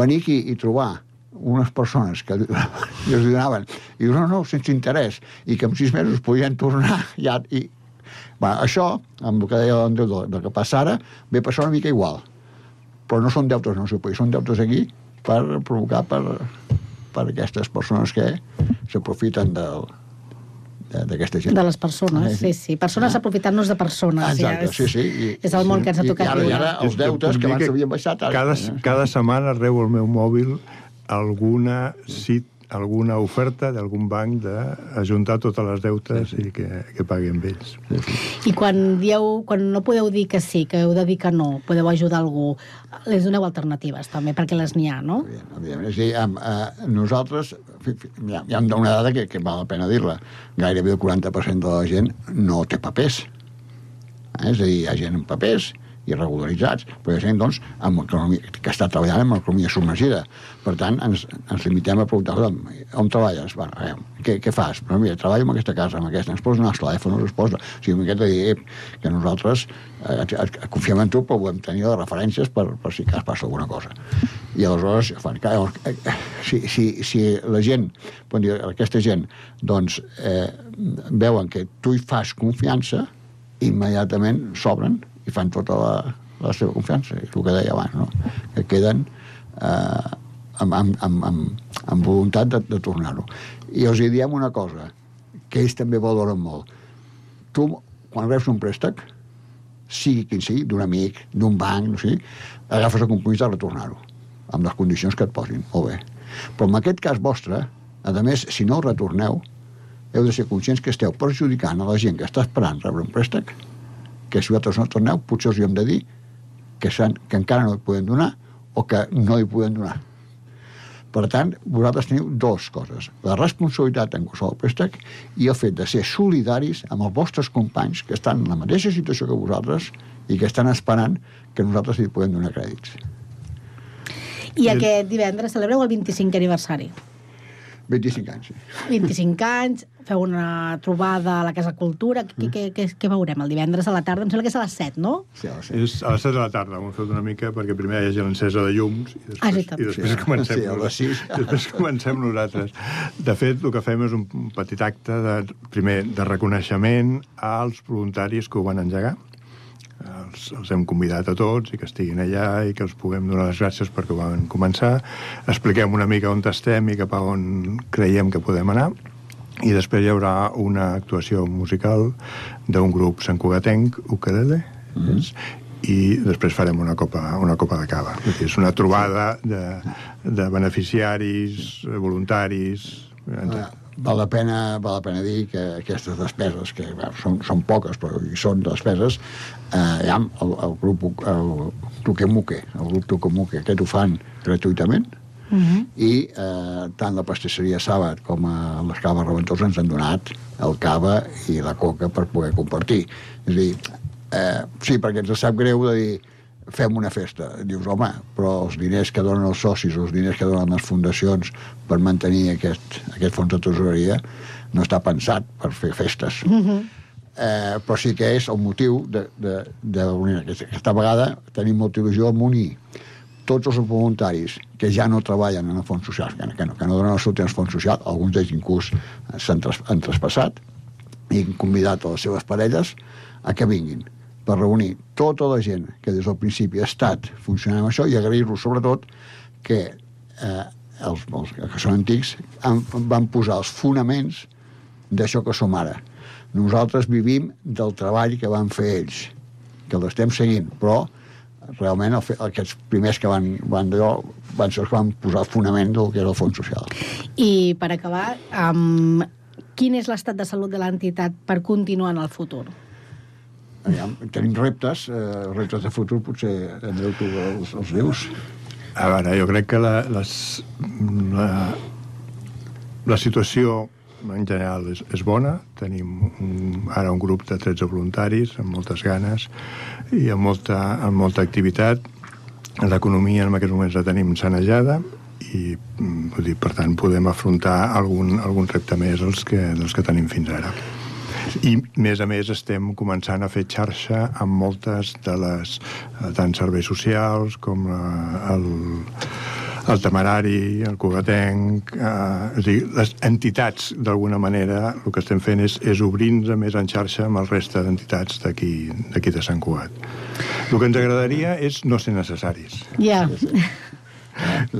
Venir aquí i trobar unes persones que i els donaven, i dius, no, no, sense interès, i que en sis mesos podien tornar ja, i Bé, això, amb el que deia l'Andreu del, del que passa ara, ve passar una mica igual. Però no són deutes en el seu país, són deutes aquí per provocar per, per aquestes persones que s'aprofiten del, d'aquesta gent. De les persones, sí, sí. Persones ah. aprofitant-nos de persones. Exacte, ja, és, sí, sí. I, és el món sí, que ens ha tocat. I ara, i ara els deutes que abans s'havien baixat... Ara, cada, cada setmana rebo el meu mòbil alguna cita alguna oferta d'algun banc d'ajuntar totes les deutes sí, sí. i que, que paguin ells. Sí, sí. I quan, dieu, quan no podeu dir que sí, que heu de dir que no, podeu ajudar algú, les doneu alternatives també, perquè les n'hi ha, no? Evidentment, sí, amb, eh, nosaltres, hi ha, hi ha una dada que, que val la pena dir-la, gairebé el 40% de la gent no té papers. Eh? És a dir, hi ha gent amb papers i regularitzats, però hi ha gent doncs, amb que està treballant amb l'economia submergida. Per tant, ens, ens limitem a preguntar on treballes? Bueno, veure, què, què fas? Però mira, treballo en aquesta casa, amb aquesta, ens posa el telèfon, es posa... O sigui, una miqueta dir que nosaltres eh, confiem en tu, però volem tenir les referències per, per si cas passa alguna cosa. I aleshores, fan, llavors, eh, si, si, si la gent, dir, aquesta gent, doncs, eh, veuen que tu hi fas confiança, immediatament s'obren i fan tota la, la seva confiança, és el que deia abans, no? que queden eh, amb, amb, amb, amb, amb voluntat de, de tornar-ho. I els hi diem una cosa, que ells també valoren molt. Tu, quan reps un préstec, sigui quin sigui, d'un amic, d'un banc, no sé, agafes el compromís de retornar-ho, amb les condicions que et posin, molt bé. Però en aquest cas vostre, a més, si no el retorneu, heu de ser conscients que esteu perjudicant a la gent que està esperant rebre un préstec que si vosaltres no torneu, potser us hi hem de dir que, que encara no hi podem donar o que no hi podem donar. Per tant, vosaltres teniu dues coses. La responsabilitat en qualsevol préstec i el fet de ser solidaris amb els vostres companys que estan en la mateixa situació que vosaltres i que estan esperant que nosaltres hi podem donar crèdits. I aquest divendres celebreu el 25 aniversari. 25 anys, sí. 25 anys, feu una trobada a la Casa Cultura. Què, què, què, què veurem el divendres a la tarda? Em sembla que és a les 7, no? Sí, a les 7. És a les 7 de la tarda, ho hem fet una mica, perquè primer hi hagi l'encesa de llums i després, ah, sí, i després sí, comencem, sí, a les 6. després comencem nosaltres. De fet, el que fem és un petit acte, de, primer, de reconeixement als voluntaris que ho van engegar, els, els hem convidat a tots i que estiguin allà i que els puguem donar les gràcies perquè ho van començar. Expliquem una mica on estem i cap a on creiem que podem anar i després hi haurà una actuació musical d'un grup santcugatenc, Ukelele, mm -hmm. i després farem una copa, una copa de cava. És una trobada de, de beneficiaris, voluntaris... Ah, val la pena, val la pena dir que aquestes despeses, que bueno, són, són poques, però hi són despeses, eh, ja, el, el grup el Tuquemuque, el grup Tuquemuque, aquest ho fan gratuïtament, Uh mhm. -huh. i eh, tant la pastisseria Sàbat com a les caves Reventós ens han donat el cava i la coca per poder compartir. És a dir, eh, sí, perquè ens sap greu de dir fem una festa. Dius, home, però els diners que donen els socis, els diners que donen les fundacions per mantenir aquest, aquest fons de tesoreria, no està pensat per fer festes. Uh -huh. eh, però sí que és el motiu de, de, de unir. Aquesta vegada tenim molta il·lusió amb unir tots els voluntaris que ja no treballen en el fons social, que, que, no, que no donen el seu temps fons social, alguns d'ells inclús s'han tras, traspassat, i han convidat a les seves parelles a que vinguin per reunir tota la gent que des del principi ha estat funcionant amb això i agrair-los sobretot que eh, els, els que són antics han, van posar els fonaments d'això que som ara. Nosaltres vivim del treball que van fer ells, que l'estem seguint, però realment el, aquests primers que van, van, d'allò van ser els que van posar el fonament del que era el fons social. I per acabar, um, quin és l'estat de salut de l'entitat per continuar en el futur? Aviam, tenim reptes, eh, reptes de futur, potser Andreu, tu els, els dius. A veure, jo crec que la, les, la, la situació en general és, és bona. Tenim un, ara un grup de 13 voluntaris amb moltes ganes i amb molta, amb molta activitat. L'economia en aquests moments la tenim sanejada i mm, vull dir, per tant podem afrontar algun, algun repte més dels que, dels que tenim fins ara. I, a més a més, estem començant a fer xarxa amb moltes de les, eh, tant serveis socials com eh, el, el temerari, el cugatenc, eh, és a dir, les entitats, d'alguna manera, el que estem fent és, és obrir-nos més en xarxa amb el reste d'entitats d'aquí de Sant Cugat. El que ens agradaria és no ser necessaris. Ja.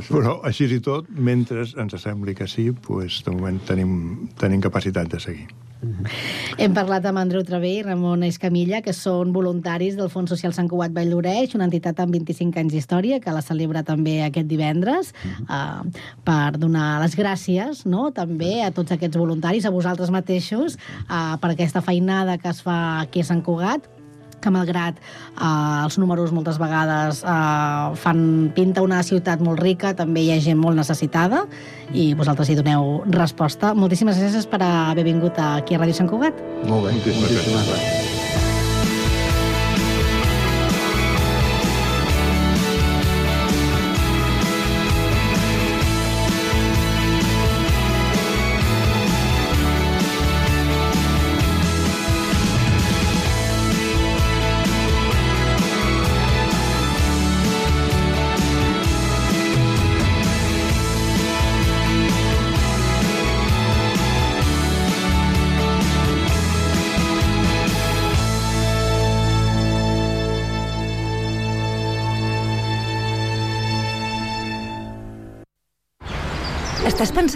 Però, així i tot, mentre ens sembli que sí, pues, de moment tenim, tenim capacitat de seguir. Hem parlat amb Andreu Travé i Ramon Escamilla, que són voluntaris del Fons Social Sant Cugat Vall d'Oreix, una entitat amb 25 anys d'història, que la celebra també aquest divendres, uh -huh. uh, per donar les gràcies no? també a tots aquests voluntaris, a vosaltres mateixos, uh, per aquesta feinada que es fa aquí a Sant Cugat, que malgrat eh, els números moltes vegades eh, fan pinta una ciutat molt rica, també hi ha gent molt necessitada i vosaltres hi doneu resposta. Moltíssimes gràcies per haver vingut aquí a Ràdio Sant Cugat. Molt bé, moltíssimes gràcies.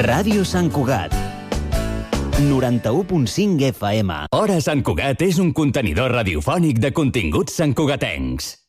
Ràdio Sant Cugat. 91.5 FM. Hora Sant Cugat és un contenidor radiofònic de continguts santcugatencs.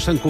Ràdio Sant Cugat.